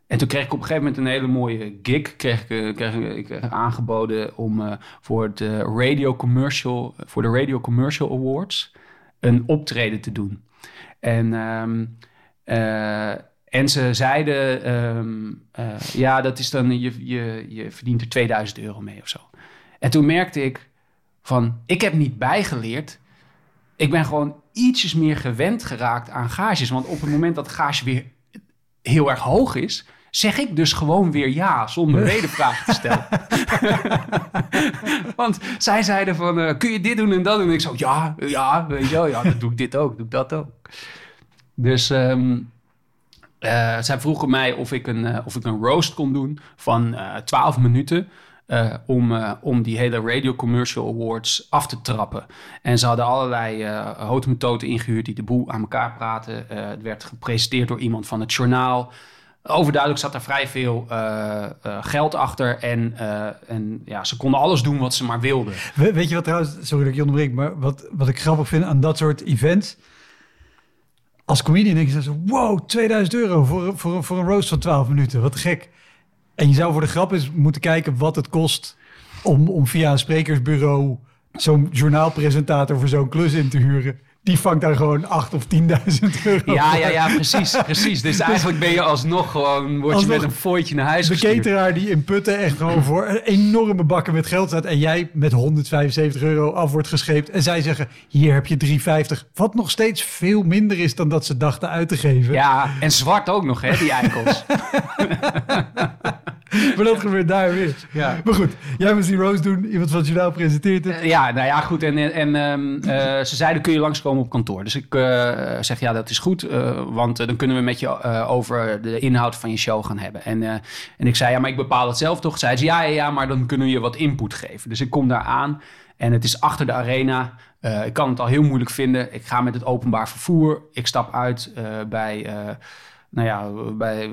En toen kreeg ik op een gegeven moment een hele mooie gig. Kreeg ik, eh, kreeg ik, aangeboden om eh, voor, het, radio commercial, voor de Radio Commercial Awards een optreden te doen. En, ehm, eh, en ze zeiden, ehm, eh, ja, dat is dan, je, je, je verdient er 2000 euro mee of zo. En toen merkte ik van, ik heb niet bijgeleerd. Ik ben gewoon ietsjes meer gewend geraakt aan gages. Want op het moment dat gage weer heel erg hoog is, zeg ik dus gewoon weer ja, zonder wedervraag te stellen. Want zij zeiden van, eh, kun je dit doen en dat doen? En ik zo, ja, ja, weet je wel, ja, dan doe ik dit ook, doe ik dat ook. Dus ehm, eh, zij vroegen mij of ik een, eh, of ik een roast kon doen van eh 12 minuten. Eh, om, eh, om die hele Radio Commercial Awards af te trappen. En ze hadden allerlei eh hotemethoden ingehuurd die de boel aan elkaar praten. Het werd gepresenteerd door iemand van het journaal. Overduidelijk zat er vrij veel geld achter. En, en ja, ze konden alles doen wat ze maar wilden. We- weet je wat trouwens, sorry dat ik je onderbreek, maar wat, wat ik grappig vind aan dat soort events. Als comedian denk je zo, wow, 2000 euro voor, voor, voor een roast van 12 minuten, wat gek. En je zou voor de grap eens moeten kijken wat het kost om, om via een sprekersbureau zo'n journaalpresentator voor zo'n klus in te huren. Die vangt daar gewoon 8 of 10.000 euro. Ja, ja, ja, precies, precies. Dus eigenlijk ben je alsnog gewoon, word je met een fooitje naar huis De cateraar die in Putten echt gewoon voor een enorme bakken met geld staat. En jij met 175 euro af wordt gescheept. En zij zeggen, hier heb je 350. Wat nog steeds veel minder is dan dat ze dachten uit te geven. Ja, en zwart ook nog, hè, die eikels. Maar dat gebeurt daar weer. Ja. Maar goed, jij moest die roast doen. Iemand van het journaal presenteert het. Ja, nou ja, goed. En, en ehm, eh, ze zeiden, kun je langskomen op kantoor? Dus ik eh, zeg, ja, dat is goed. eh, want eh, dan kunnen we met je over de inhoud van je show gaan hebben. En, en ik zei, ja, maar ik bepaal het zelf toch? Zei ze, ja, ja, ja, maar dan kunnen we je wat input geven. Dus ik kom daar aan en het is achter de arena. Ik kan het al heel moeilijk vinden. Ik ga met het openbaar vervoer. Ik stap uit bij... nou ja, bij,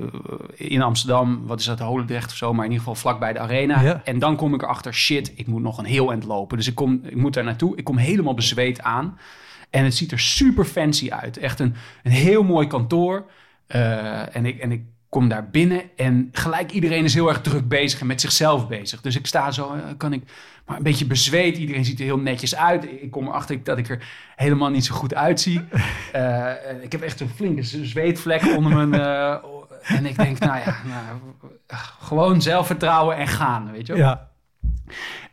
in Amsterdam, wat is dat, Holendrecht of zo, maar in ieder geval vlak bij de arena. Ja. En dan kom ik erachter, shit, ik moet nog een heel eind lopen. Dus ik, kom, ik moet daar naartoe. Ik kom helemaal bezweet aan. En het ziet er super fancy uit. Echt een, een heel mooi kantoor. Eh, en, ik, en ik kom daar binnen en gelijk iedereen is heel erg druk bezig en met zichzelf bezig. Dus ik sta zo, eh, kan ik maar een beetje bezweet. Iedereen ziet er heel netjes uit. Ik kom erachter dat ik er helemaal niet zo goed uitzie. Eh, ik heb echt een flinke zweetvlek onder mijn... en ik denk, nou ja, nou, gewoon zelfvertrouwen en gaan, weet je wel. Ja.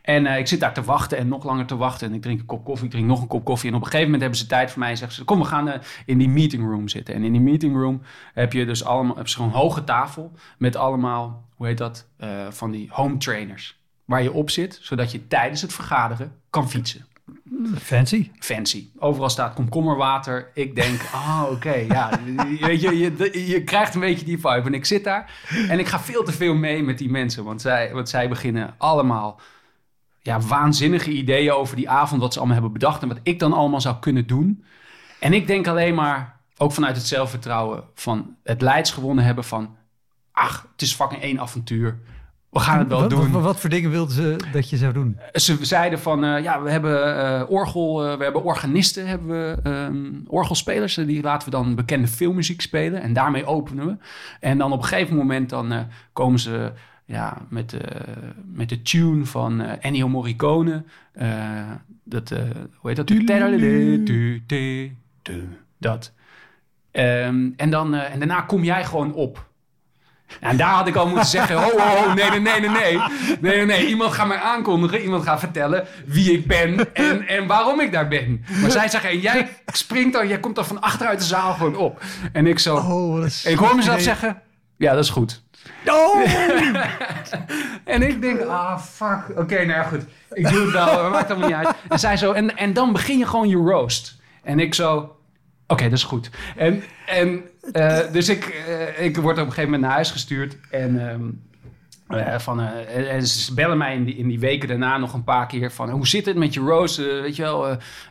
En eh, ik zit daar te wachten en nog langer te wachten. En ik drink een kop koffie, ik drink nog een kop koffie. En op een gegeven moment hebben ze tijd voor mij. En zeggen ze, kom, we gaan eh, in die meeting room zitten. En in die meeting room heb je dus allemaal, heb een hoge tafel. Met allemaal, hoe heet dat, eh, van die home trainers. Waar je op zit, zodat je tijdens het vergaderen kan fietsen. Fancy. Fancy. Overal staat komkommerwater. Ik denk, ah, oké, ja. Je, je, je krijgt een beetje die vibe. En ik zit daar en ik ga veel te veel mee met die mensen. Want zij, want zij beginnen allemaal ja, waanzinnige ideeën over die avond. Wat ze allemaal hebben bedacht en wat ik dan allemaal zou kunnen doen. En ik denk alleen maar, ook vanuit het zelfvertrouwen... van het leids gewonnen hebben van... ach, het is fucking één avontuur. We gaan het wel wat, doen. Wat, wat voor dingen wilden ze dat je zou doen? Ze zeiden van, eh, ja, we hebben eh, orgel, eh, we hebben organisten, hebben we ehm, orgelspelers. die laten we dan bekende filmmuziek spelen en daarmee openen we. En dan op een gegeven moment dan komen ze ja, met, eh, met de tune van Ennio Morricone. dat, hoe heet dat? Dat. En, dan, en daarna kom jij gewoon op. En daar had ik al moeten zeggen: oh, oh, oh, nee, nee, nee, nee, nee. Nee, nee. Iemand gaat mij aankondigen. Iemand gaat vertellen wie ik ben en, en waarom ik daar ben. Maar zij zeggen: en jij springt dan, jij komt dan van achteruit de zaal gewoon op. En ik zo. Oh, en ik hoor mezelf zeggen: ja, dat is goed. Oh! En ik denk, ah, fuck. Oké, nou ja, goed. Ik doe het wel, maar maakt allemaal niet uit. En zij zo, en, en dan begin je gewoon je roast. En ik zo, oké, dat is goed. En, en eh, dus ik, eh, ik word op een gegeven moment naar huis gestuurd. En, ehm, eh, van, en ze bellen mij in die, in die weken daarna nog een paar keer van... hoe zit het met je roast? Eh, weet je wel,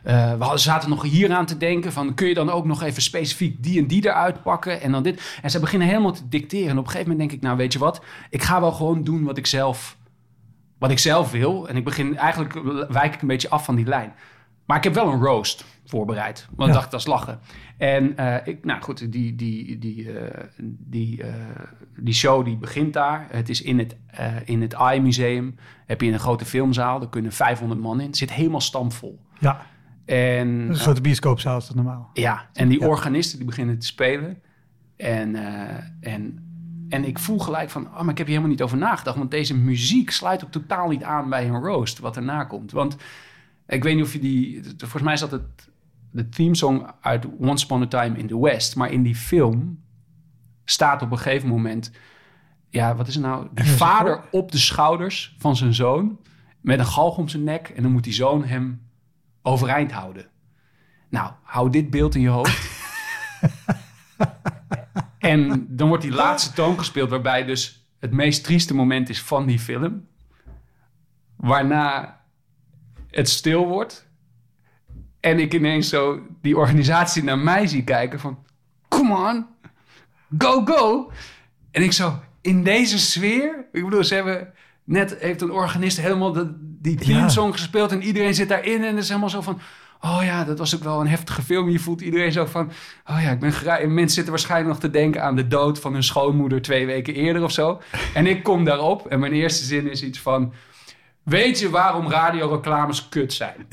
we hadden- zaten nog hier aan te denken van... kun je dan ook nog even specifiek die en die eruit pakken? En dan dit. En ze beginnen helemaal te dicteren. En op een gegeven moment denk ik, nou weet je wat? Ik ga wel gewoon doen wat ik zelf wat ik zelf wil. En ik begin eigenlijk wijk ik een beetje af van die lijn. Maar ik heb wel een roast voorbereid. Want Ja. ik dacht, dat is lachen. En eh, ik, nou goed, die, die, die, eh, die, eh, die show die begint daar. Het is in het, in het AI Museum. Heb je een grote filmzaal. Daar kunnen 500 man in. Het zit helemaal stampvol. Ja, En een grote bioscoopzaal is dat normaal. ja, en die Ja. organisten die beginnen te spelen. En, en, en ik voel gelijk van, oh, maar ik heb hier helemaal niet over nagedacht. Want deze muziek sluit ook totaal niet aan bij een roast, wat erna komt. Want ik weet niet of je die, volgens mij is dat het, de themesong uit Once Upon a Time in the West. Maar in die film staat op een gegeven moment, ja, wat is het nou? Die vader op de schouders van zijn zoon met een galg om zijn nek. En dan moet die zoon hem overeind houden. Nou, hou dit beeld in je hoofd. en dan wordt die laatste toon gespeeld, waarbij dus het meest trieste moment is van die film. Waarna het stil wordt. En ik ineens zo die organisatie naar mij zie kijken van... Come on, go, go. En ik zo, in deze sfeer... Ik bedoel, ze hebben... Net heeft een organist helemaal de, die teamsong gespeeld... en iedereen zit daarin en het is helemaal zo van... Oh ja, dat was ook wel een heftige film. Je voelt iedereen zo van... Oh ja, ik ben en Mensen zitten waarschijnlijk nog te denken aan de dood van hun schoonmoeder... twee weken eerder of zo. En ik kom daarop en mijn eerste zin is iets van... Weet je waarom radioreclames kut zijn?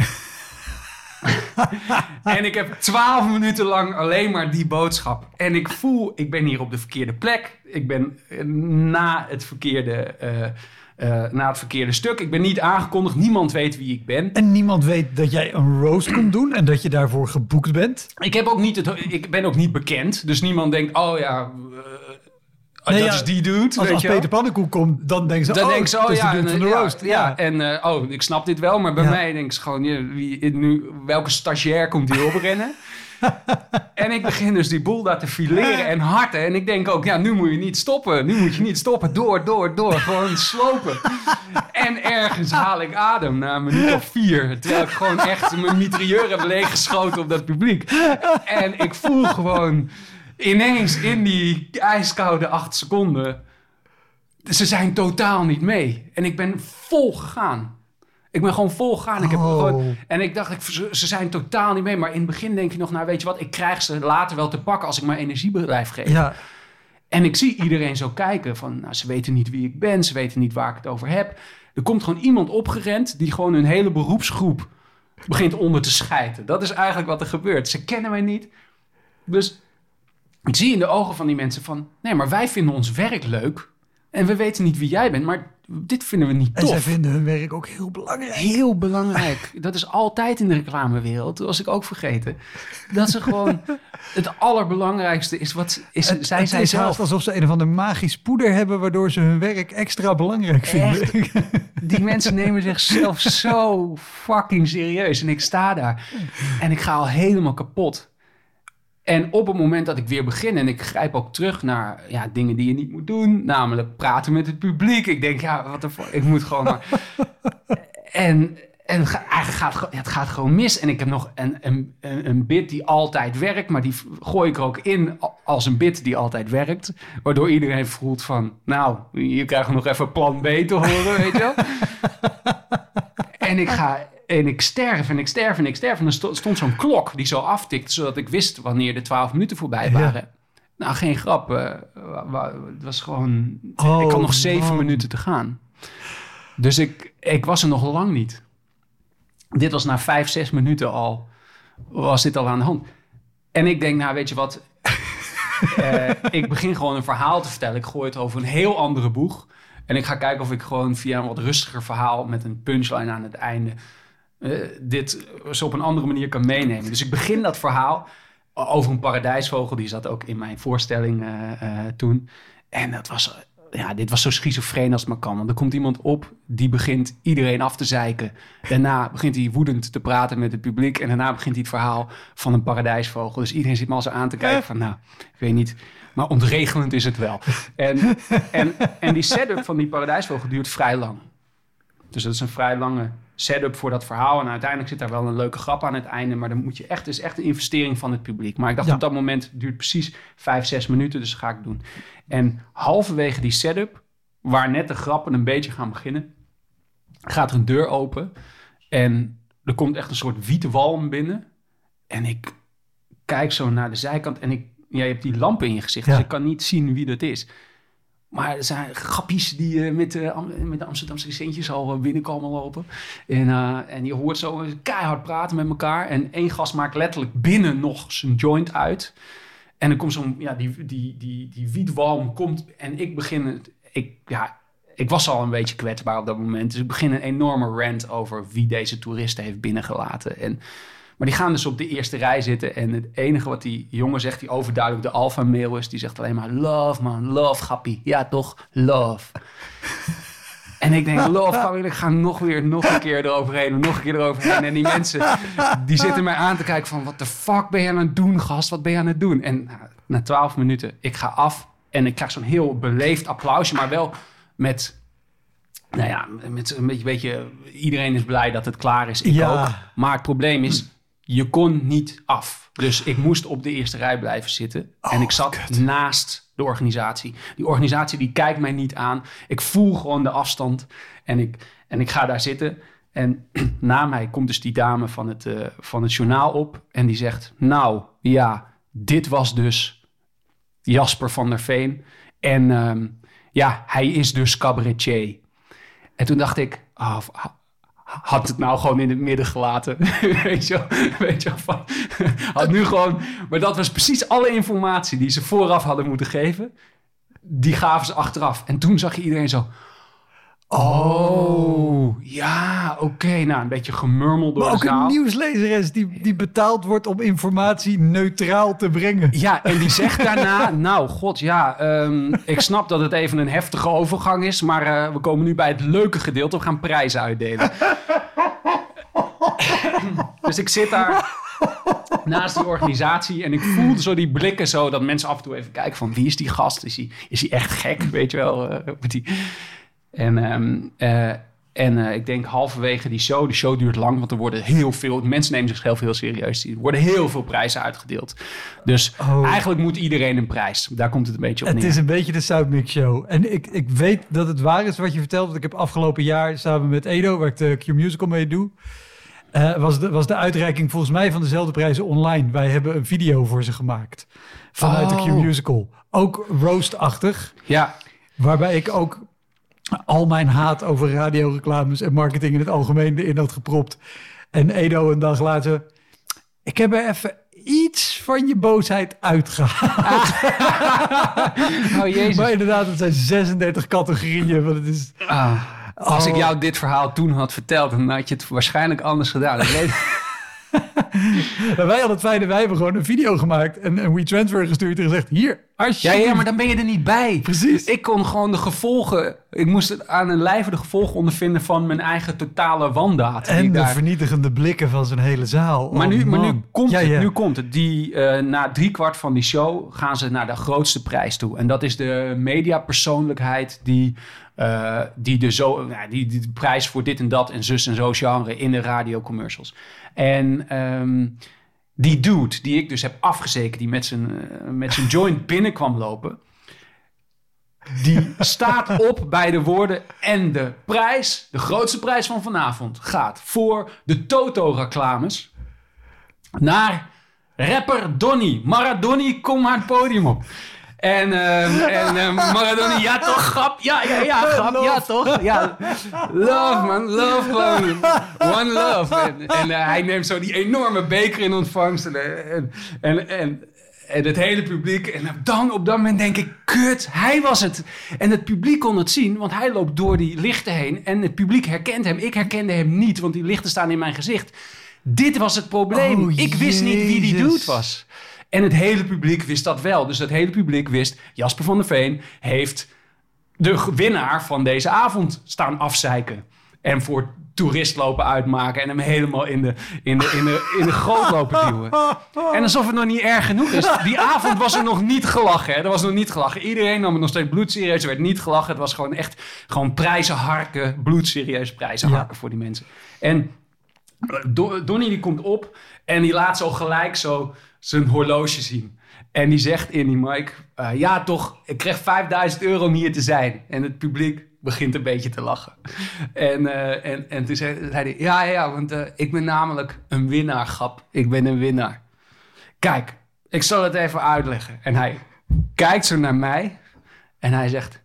en ik heb twaalf minuten lang alleen maar die boodschap. En ik voel, ik ben hier op de verkeerde plek. Ik ben eh, na het verkeerde, eh, eh, na het verkeerde stuk. Ik ben niet aangekondigd. Niemand weet wie ik ben. En niemand weet dat jij een roast komt doen en dat je daarvoor geboekt bent. Ik, heb ook niet het, ik ben ook niet bekend. Dus niemand denkt, oh ja... Nee, dat ja, is die dude, Als, weet als je. Peter Pannenkoek komt, dan denken ze, Dan oh, denk ze, dat oh is de dude en, van de ja, roast. Ja, en eh, oh, ik snap dit wel, maar bij mij denk ze gewoon, wie, nu, welke stagiair komt hier oprennen? en ik begin dus die boel daar te fileren en harten. En ik denk ook, ja, nu moet je niet stoppen. Nu moet je niet stoppen. Door, door, door. Gewoon slopen. en ergens haal ik adem na een minuut of vier. Terwijl ik gewoon echt mijn mitrailleur heb leeggeschoten op dat publiek. En ik voel gewoon ineens in die ijskoude acht seconden... Ze zijn totaal niet mee. En ik ben vol gegaan. Ik ben gewoon vol gegaan. Ik heb Oh. gewoon, en ik dacht, ik, ze, ze zijn totaal niet mee. Maar in het begin denk je nog, nou weet je wat, ik krijg ze later wel te pakken als ik mijn energie blijf geven. Ja, En ik zie iedereen zo kijken van, nou, ze weten niet wie ik ben, ze weten niet waar ik het over heb. Er komt gewoon iemand opgerend die gewoon hun hele beroepsgroep begint onder te schijten. Dat is eigenlijk wat er gebeurt. Ze kennen mij niet. Dus ik zie in de ogen van die mensen van, nee, maar wij vinden ons werk leuk. En we weten niet wie jij bent, maar dit vinden we niet en tof. zij vinden hun werk ook heel belangrijk. Heel belangrijk. Dat is altijd in de reclamewereld, dat was ik ook vergeten. Dat ze gewoon het allerbelangrijkste is wat is, Het, zij het zij is zelf. alsof ze een of ander magisch poeder hebben... waardoor ze hun werk extra belangrijk vinden. Die mensen nemen zichzelf zo fucking serieus. En ik sta daar en ik ga al helemaal kapot. En op het moment dat ik weer begin en ik grijp ook terug naar ja, dingen die je niet moet doen, namelijk praten met het publiek. Ik denk, ja, wat de fuck, ik moet gewoon maar. En, en het gaat- eigenlijk gaat het, gaat gewoon mis. En ik heb nog een, een, een bit die altijd werkt, maar die gooi ik er ook in als een bit die altijd werkt. Waardoor iedereen voelt van, nou, krijgen we nog even plan B te horen, weet je wel. En ik ga en ik sterf en ik sterf en ik sterf. En er sto- stond zo'n klok die zo aftikt, zodat ik wist wanneer de twaalf minuten voorbij Ja. waren. Nou, geen grap. eh, het was gewoon... Oh, ik had nog zeven minuten te gaan. Dus ik, ik was er nog lang niet. Dit was na vijf, zes minuten al, was dit al aan de hand. En ik denk, nou weet je wat, Eh, ik begin gewoon een verhaal te vertellen. Ik gooi het over een heel andere boeg. En ik ga kijken of ik gewoon via een wat rustiger verhaal met een punchline aan het einde eh, dit zo op een andere manier kan meenemen. Dus ik begin dat verhaal over een paradijsvogel. Die zat ook in mijn voorstelling eh, eh, toen. En dat was, ja, dit was zo schizofreen als het maar kan. Want er komt iemand op die begint iedereen af te zeiken. Daarna begint hij woedend te praten met het publiek. En daarna begint hij het verhaal van een paradijsvogel. Dus iedereen zit me al zo aan te kijken van, nou, ik weet niet. Maar ontregelend is het wel. En, en, en die setup van die paradijsvogel duurt vrij lang. Dus dat is een vrij lange setup voor dat verhaal. En uiteindelijk zit daar wel een leuke grap aan het einde. Maar dan moet je echt, het is echt een investering van het publiek. Maar ik dacht Ja. op dat moment, duurt precies vijf, zes minuten. Dus dat ga ik doen. En halverwege die setup, waar net de grappen een beetje gaan beginnen, gaat er een deur open. En er komt echt een soort witte walm binnen. En ik kijk zo naar de zijkant en ik, ja, je hebt die lampen in je gezicht. Dus ik kan niet zien wie dat is. Maar er zijn grappies die eh, met, de Am- met de Amsterdamse centjes al eh, binnenkomen lopen. En, eh, en je hoort zo keihard praten met elkaar. En één gast maakt letterlijk binnen nog zijn joint uit. En dan komt zo'n, ja, die, die, die, die wietwalm komt. En ik begin, het- ik, ja, ik was al een beetje kwetsbaar op dat moment. Dus ik begin een enorme rant over wie deze toeristen heeft binnengelaten. En, maar die gaan dus op de eerste rij zitten. En het enige wat die jongen zegt, die overduidelijk de alpha male is, die zegt alleen maar love man, love grappie. Ja toch, love. En ik denk, love grappie, ik ga nog weer, nog een keer eroverheen, nog een keer eroverheen. En die mensen, die zitten mij aan te kijken van, wat de fuck ben je aan het doen, gast? Wat ben je aan het doen? En nou, na twaalf minuten, ik ga af en ik krijg zo'n heel beleefd applausje, maar wel met nou ja, met een beetje, beetje, iedereen is blij dat het klaar is. Ik Ja. ook. Maar het probleem is, je kon niet af. Dus ik moest op de eerste rij blijven zitten. en ik zat naast de organisatie. Die organisatie die kijkt mij niet aan. Ik voel gewoon de afstand. En ik, en ik ga daar zitten. En na mij komt dus die dame van het, eh, van het journaal op. En die zegt, nou ja, dit was dus Jasper van der Veen. En ehm, ja, hij is dus cabaretier. En toen dacht ik, oh, had het nou gewoon in het midden gelaten. weet je wel? Van, had nu gewoon... Maar dat was precies alle informatie die ze vooraf hadden moeten geven. Die gaven ze achteraf. En toen zag je iedereen zo... Oh, ja, oké. Nou, een beetje gemurmeld door Maar de ook zaal. een nieuwslezeres die, die betaald wordt om informatie neutraal te brengen. Ja, en die zegt daarna, nou god ja, ehm, ik snap dat het even een heftige overgang is, maar eh, we komen nu bij het leuke gedeelte, we gaan prijzen uitdelen. dus ik zit daar naast die organisatie en ik voelde zo die blikken zo, dat mensen af en toe even kijken van wie is die gast? Is hij, is hij echt gek, weet je wel? eh, met die... En, ehm, eh, en eh, ik denk halverwege die show, de show duurt lang, want er worden heel veel, mensen nemen zichzelf heel serieus. Er worden heel veel prijzen uitgedeeld. Dus Oh. eigenlijk moet iedereen een prijs. Daar komt het een beetje op Het neer. is een beetje de Soundmix Show. En ik, ik weet dat het waar is wat je vertelt. Want ik heb afgelopen jaar samen met Edo, waar ik de Q-Musical mee doe... eh, was, de, was de uitreiking volgens mij van dezelfde prijzen online. Wij hebben een video voor ze gemaakt. Vanuit de Oh. Q-Musical. Ook roast-achtig. Ja, Waarbij ik ook al mijn haat over radioreclames en marketing in het algemeen erin had gepropt. En Edo een dag later... Ik heb er even iets van je boosheid uitgehaald. oh jezus. Maar inderdaad, het zijn 36 categorieën. Want het is... Ah, als ik Oh. jou dit verhaal toen had verteld, dan had je het waarschijnlijk anders gedaan. Ik weet- Maar wij hadden het fijne, wij hebben gewoon een video gemaakt en een WeTransfer gestuurd en gezegd, hier, ja, alsjeblieft. ja, maar dan ben je er niet bij. Precies. Ik kon gewoon de gevolgen... Ik moest het aan een lijve de gevolgen ondervinden van mijn eigen totale wandaad. En de daar- vernietigende blikken van zijn hele zaal. Maar, Oh, nu, maar nu komt Ja, het. ja. Nu komt het. Die, eh, na driekwart van die show gaan ze naar de grootste prijs toe. En dat is de mediapersoonlijkheid die, eh, die, de zo, die, die de prijs voor dit en dat en zus en zo genre in de radiocommercials. En ehm, die dude die ik dus heb afgezeken, die met zijn, eh, met zijn joint binnen kwam lopen. Die staat op bij de woorden. En de prijs, de grootste prijs van vanavond, gaat voor de Toto-reclames naar rapper Donny. Maradoni, kom maar het podium op. En, ehm, en ehm, Maradoni, ja toch, grap, ja, ja, ja, grap, ja toch, ja. Love man, love gewoon, one love. En, en eh, hij neemt zo die enorme beker in ontvangst en, en, en, en, het hele publiek. En dan op dat moment denk ik, kut, hij was het. En het publiek kon het zien, want hij loopt door die lichten heen. En het publiek herkent hem. Ik herkende hem niet, want die lichten staan in mijn gezicht. Dit was het probleem. Oh, ik wist niet wie die dude was. En het hele publiek wist dat wel. Dus het hele publiek wist, Jasper van der Veen heeft de winnaar van deze avond staan afzeiken. En voor toerist lopen uitmaken en hem helemaal in de, in de, in de, in de goot lopen duwen. En alsof het nog niet erg genoeg is. Die avond was er nog niet gelachen. Hè? Er was nog niet gelachen. Iedereen nam het nog steeds bloedserieus. Er werd niet gelachen. Het was gewoon echt gewoon prijzen harken. Bloedserieus prijzen Ja. harken voor die mensen. En Do- Donnie die komt op en die laat zo gelijk zo zijn horloge zien. En die zegt in die mic, eh, ja toch, ik kreeg 5000 euro om hier te zijn. En het publiek begint een beetje te lachen. En, eh, en, en toen zei, hij, ja, ja, want eh, ik ben namelijk een winnaar, grap. Ik ben een winnaar. Kijk, ik zal het even uitleggen. En hij kijkt zo naar mij en hij zegt,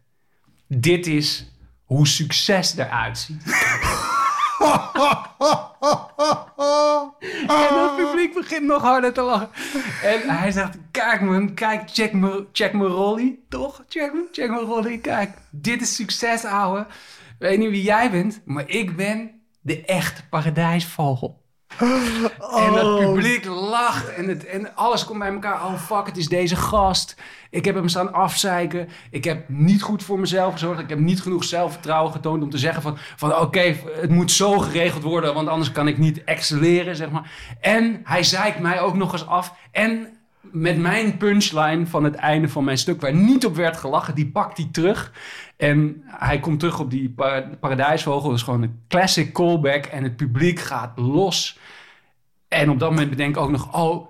dit is hoe succes eruit ziet. En het publiek begint nog harder te lachen. En hij zegt, kijk man, kijk, check me, check me rollie. Toch? Check me, check me rollie. Kijk, dit is succes, ouwe. Weet niet wie jij bent, maar ik ben de echte paradijsvogel. En het Oh. publiek lacht en, het, en alles komt bij elkaar. Oh fuck, het is deze gast. Ik heb hem staan afzeiken. Ik heb niet goed voor mezelf gezorgd. Ik heb niet genoeg zelfvertrouwen getoond om te zeggen van... van oké, het moet zo geregeld worden, want anders kan ik niet excelleren, zeg maar. En hij zeikt mij ook nog eens af. En met mijn punchline van het einde van mijn stuk... waar niet op werd gelachen, die pakt hij terug. En hij komt terug op die pa- paradijsvogel. Dat is gewoon een classic callback. En het publiek gaat los. En op dat moment bedenk ik ook nog... oh,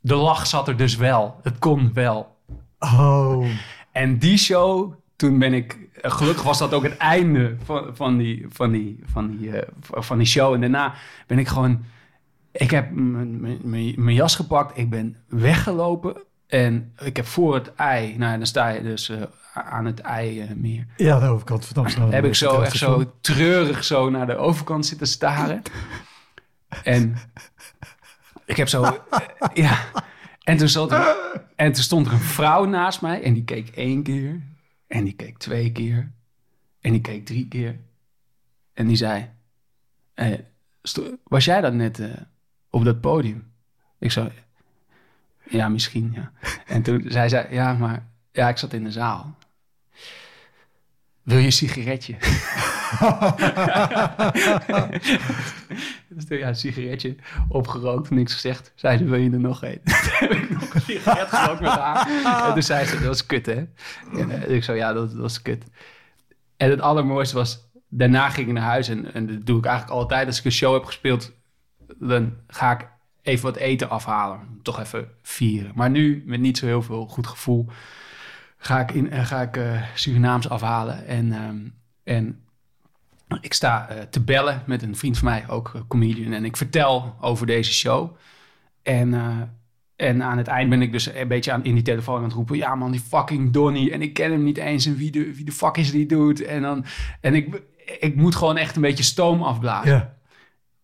de lach zat er dus wel. Het kon wel. Oh. En die show, toen ben ik... Gelukkig was dat ook het einde van, van, die, van, die, van, die, eh, van die show. En daarna ben ik gewoon... Ik heb mijn- jas gepakt. Ik ben weggelopen. En ik heb voor het ei... Nou, dan sta je dus eh, aan het ei eh, meer. Ja, de overkant van Amsterdam. Heb ik zo echt zo treurig zo naar de overkant zitten staren. En ik heb zo, eh, ja. En toen, zat er, en toen stond er een vrouw naast mij en die keek één keer. En die keek twee keer. En die keek drie keer. En die zei, was jij dan net op dat podium? Ik zo, ja, misschien, ja. En toen zei zij, ja, maar ja, ik zat in de zaal. Wil je een sigaretje? dus toen, ja, een sigaretje opgerookt, niks gezegd. Zei ze, wil je er nog een? Toen heb ik nog een sigaret gerookt met haar. En toen zei ze, dat was kut, hè? En eh, ik zo, ja, dat, dat was kut. En het allermooiste was, daarna ging ik naar huis. En, en dat doe ik eigenlijk altijd. Als ik een show heb gespeeld, dan ga ik even wat eten afhalen. Toch even vieren. Maar nu, met niet zo heel veel goed gevoel, ga ik, in, eh, ga ik eh, Surinaams afhalen. En, ehm, en ik sta eh, te bellen met een vriend van mij, ook comedian. En ik vertel over deze show. En, en aan het eind ben ik dus een beetje aan, in die telefoon aan het roepen... ja man, die fucking Donny. En ik ken hem niet eens. En wie de, wie de fuck is die dude? En, dan, en ik, ik moet gewoon echt een beetje stoom afblazen Ja.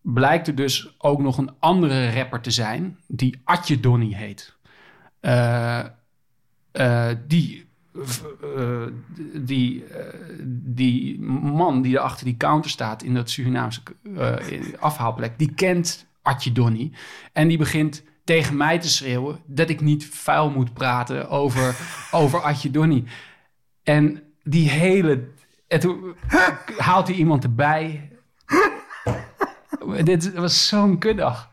Blijkt er dus ook nog een andere rapper te zijn die Atje Donny heet. Eh, eh, die, eh, die, die man die er achter die counter staat in dat Surinaamse afhaalplek, die kent Atje Donny. En die begint tegen mij te schreeuwen dat ik niet vuil moet praten over, over Atje Donny. En die hele... En toen haalt hij iemand erbij. Dit was zo'n kuddag.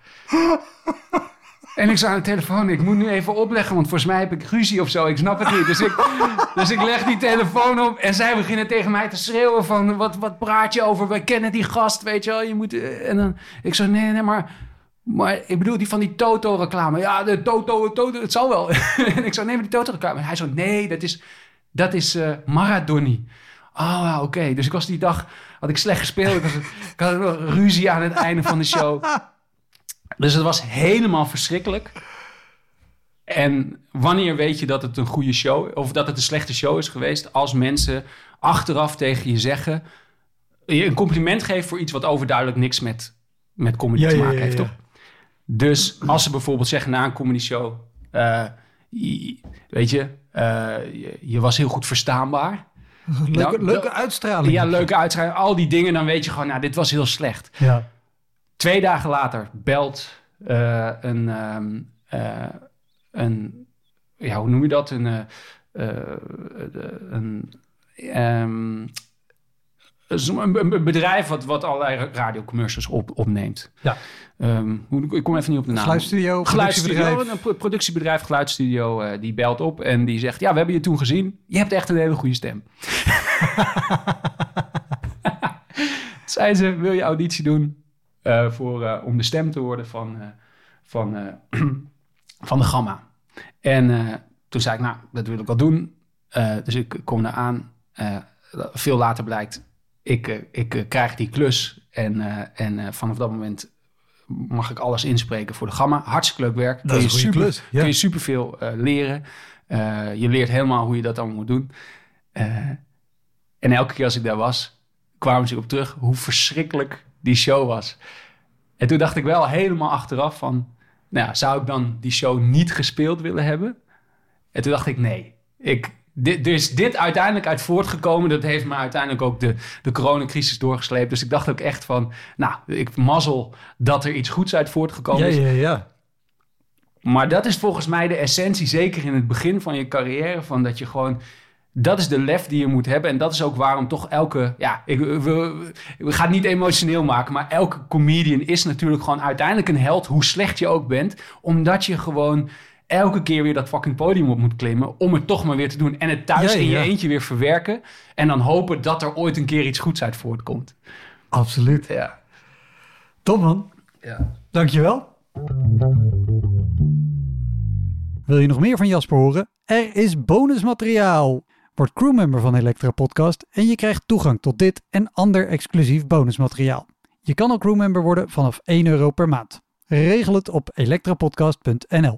En ik zag aan de telefoon, ik moet nu even opleggen, want volgens mij heb ik ruzie of zo. Ik snap het niet. Dus ik, dus ik leg die telefoon op en zij beginnen tegen mij te schreeuwen van... Wat, wat praat je over? We kennen die gast, weet je wel. Je moet, eh, en dan, ik zo, nee, nee, maar... Maar ik bedoel, die van die Toto-reclame. Ja, de Toto, Toto, het zal wel. en ik zo, nee, maar die Toto-reclame. Hij zo, nee, dat is, dat is eh Maradoni. Oh, oké. Dus ik was die dag, had ik slecht gespeeld. Ik, was, ik had wel ruzie aan het einde van de show. Dus het was helemaal verschrikkelijk. En wanneer weet je dat het een goede show... of dat het een slechte show is geweest... als mensen achteraf tegen je zeggen... je een compliment geven voor iets wat overduidelijk niks met, met comedy Ja, te maken ja, heeft, toch? Dus als ze bijvoorbeeld zeggen na een comedy show... eh, weet je, eh, je, je was heel goed verstaanbaar. Leuke, Nou, leuke uitstraling. Ja, leuke uitschrijving. Al die dingen, dan weet je gewoon... nou, dit was heel slecht. Ja. Twee dagen later belt eh, een, ehm, eh, een, ja, hoe noem je dat? Een, eh, een, ehm, een, een bedrijf wat, wat allerlei radiocommercials op, opneemt. Ja. Ehm, ik kom even niet op de naam. Geluidsstudio, Geluidsstudio, productiebedrijf. een pro- productiebedrijf, geluidsstudio, eh, die belt op en die zegt... ja, we hebben je toen gezien. Je hebt echt een hele goede stem. Zei ze, wil je auditie doen eh, voor, eh, om de stem te worden van, van, van de Gamma? En toen zei ik, nou, dat wil ik wel doen. Dus ik kom daar aan. Veel later blijkt, ik, eh, ik eh, krijg die klus. En, eh, en vanaf dat moment mag ik alles inspreken voor de Gamma. Hartstikke leuk werk. Dat Kun is je super, klus, ja. Kun je superveel leren. Je leert helemaal hoe je dat allemaal moet doen. En elke keer als ik daar was, kwamen ze op terug hoe verschrikkelijk die show was. En toen dacht ik wel helemaal achteraf van... Nou ja, zou ik dan die show niet gespeeld willen hebben? En toen dacht ik, nee. Ik, dit, er is dit uiteindelijk uit voortgekomen. Dat heeft me uiteindelijk ook de, de coronacrisis doorgesleept. Dus ik dacht ook echt van... Nou, ik mazzel dat er iets goeds uit voortgekomen Ja, is. ja, ja. Maar dat is volgens mij de essentie, zeker in het begin van je carrière, van dat je gewoon. Dat is de lef die je moet hebben. En dat is ook waarom toch elke. Ja, ik, we, we, we gaan het niet emotioneel maken. Maar elke comedian is natuurlijk gewoon uiteindelijk een held. Hoe slecht je ook bent. Omdat je gewoon elke keer weer dat fucking podium op moet klimmen. Om het toch maar weer te doen. En het thuis Ja, in je eentje weer verwerken. En dan hopen dat er ooit een keer iets goeds uit voortkomt. Absoluut. Ja. Top man. ja. Dankjewel. Wil je nog meer van Jasper horen? Er is bonusmateriaal. Word crewmember van Elektra Podcast en je krijgt toegang tot dit en ander exclusief bonusmateriaal. Je kan ook crewmember worden vanaf 1 euro per maand. Regel het op elektrapodcast.nl.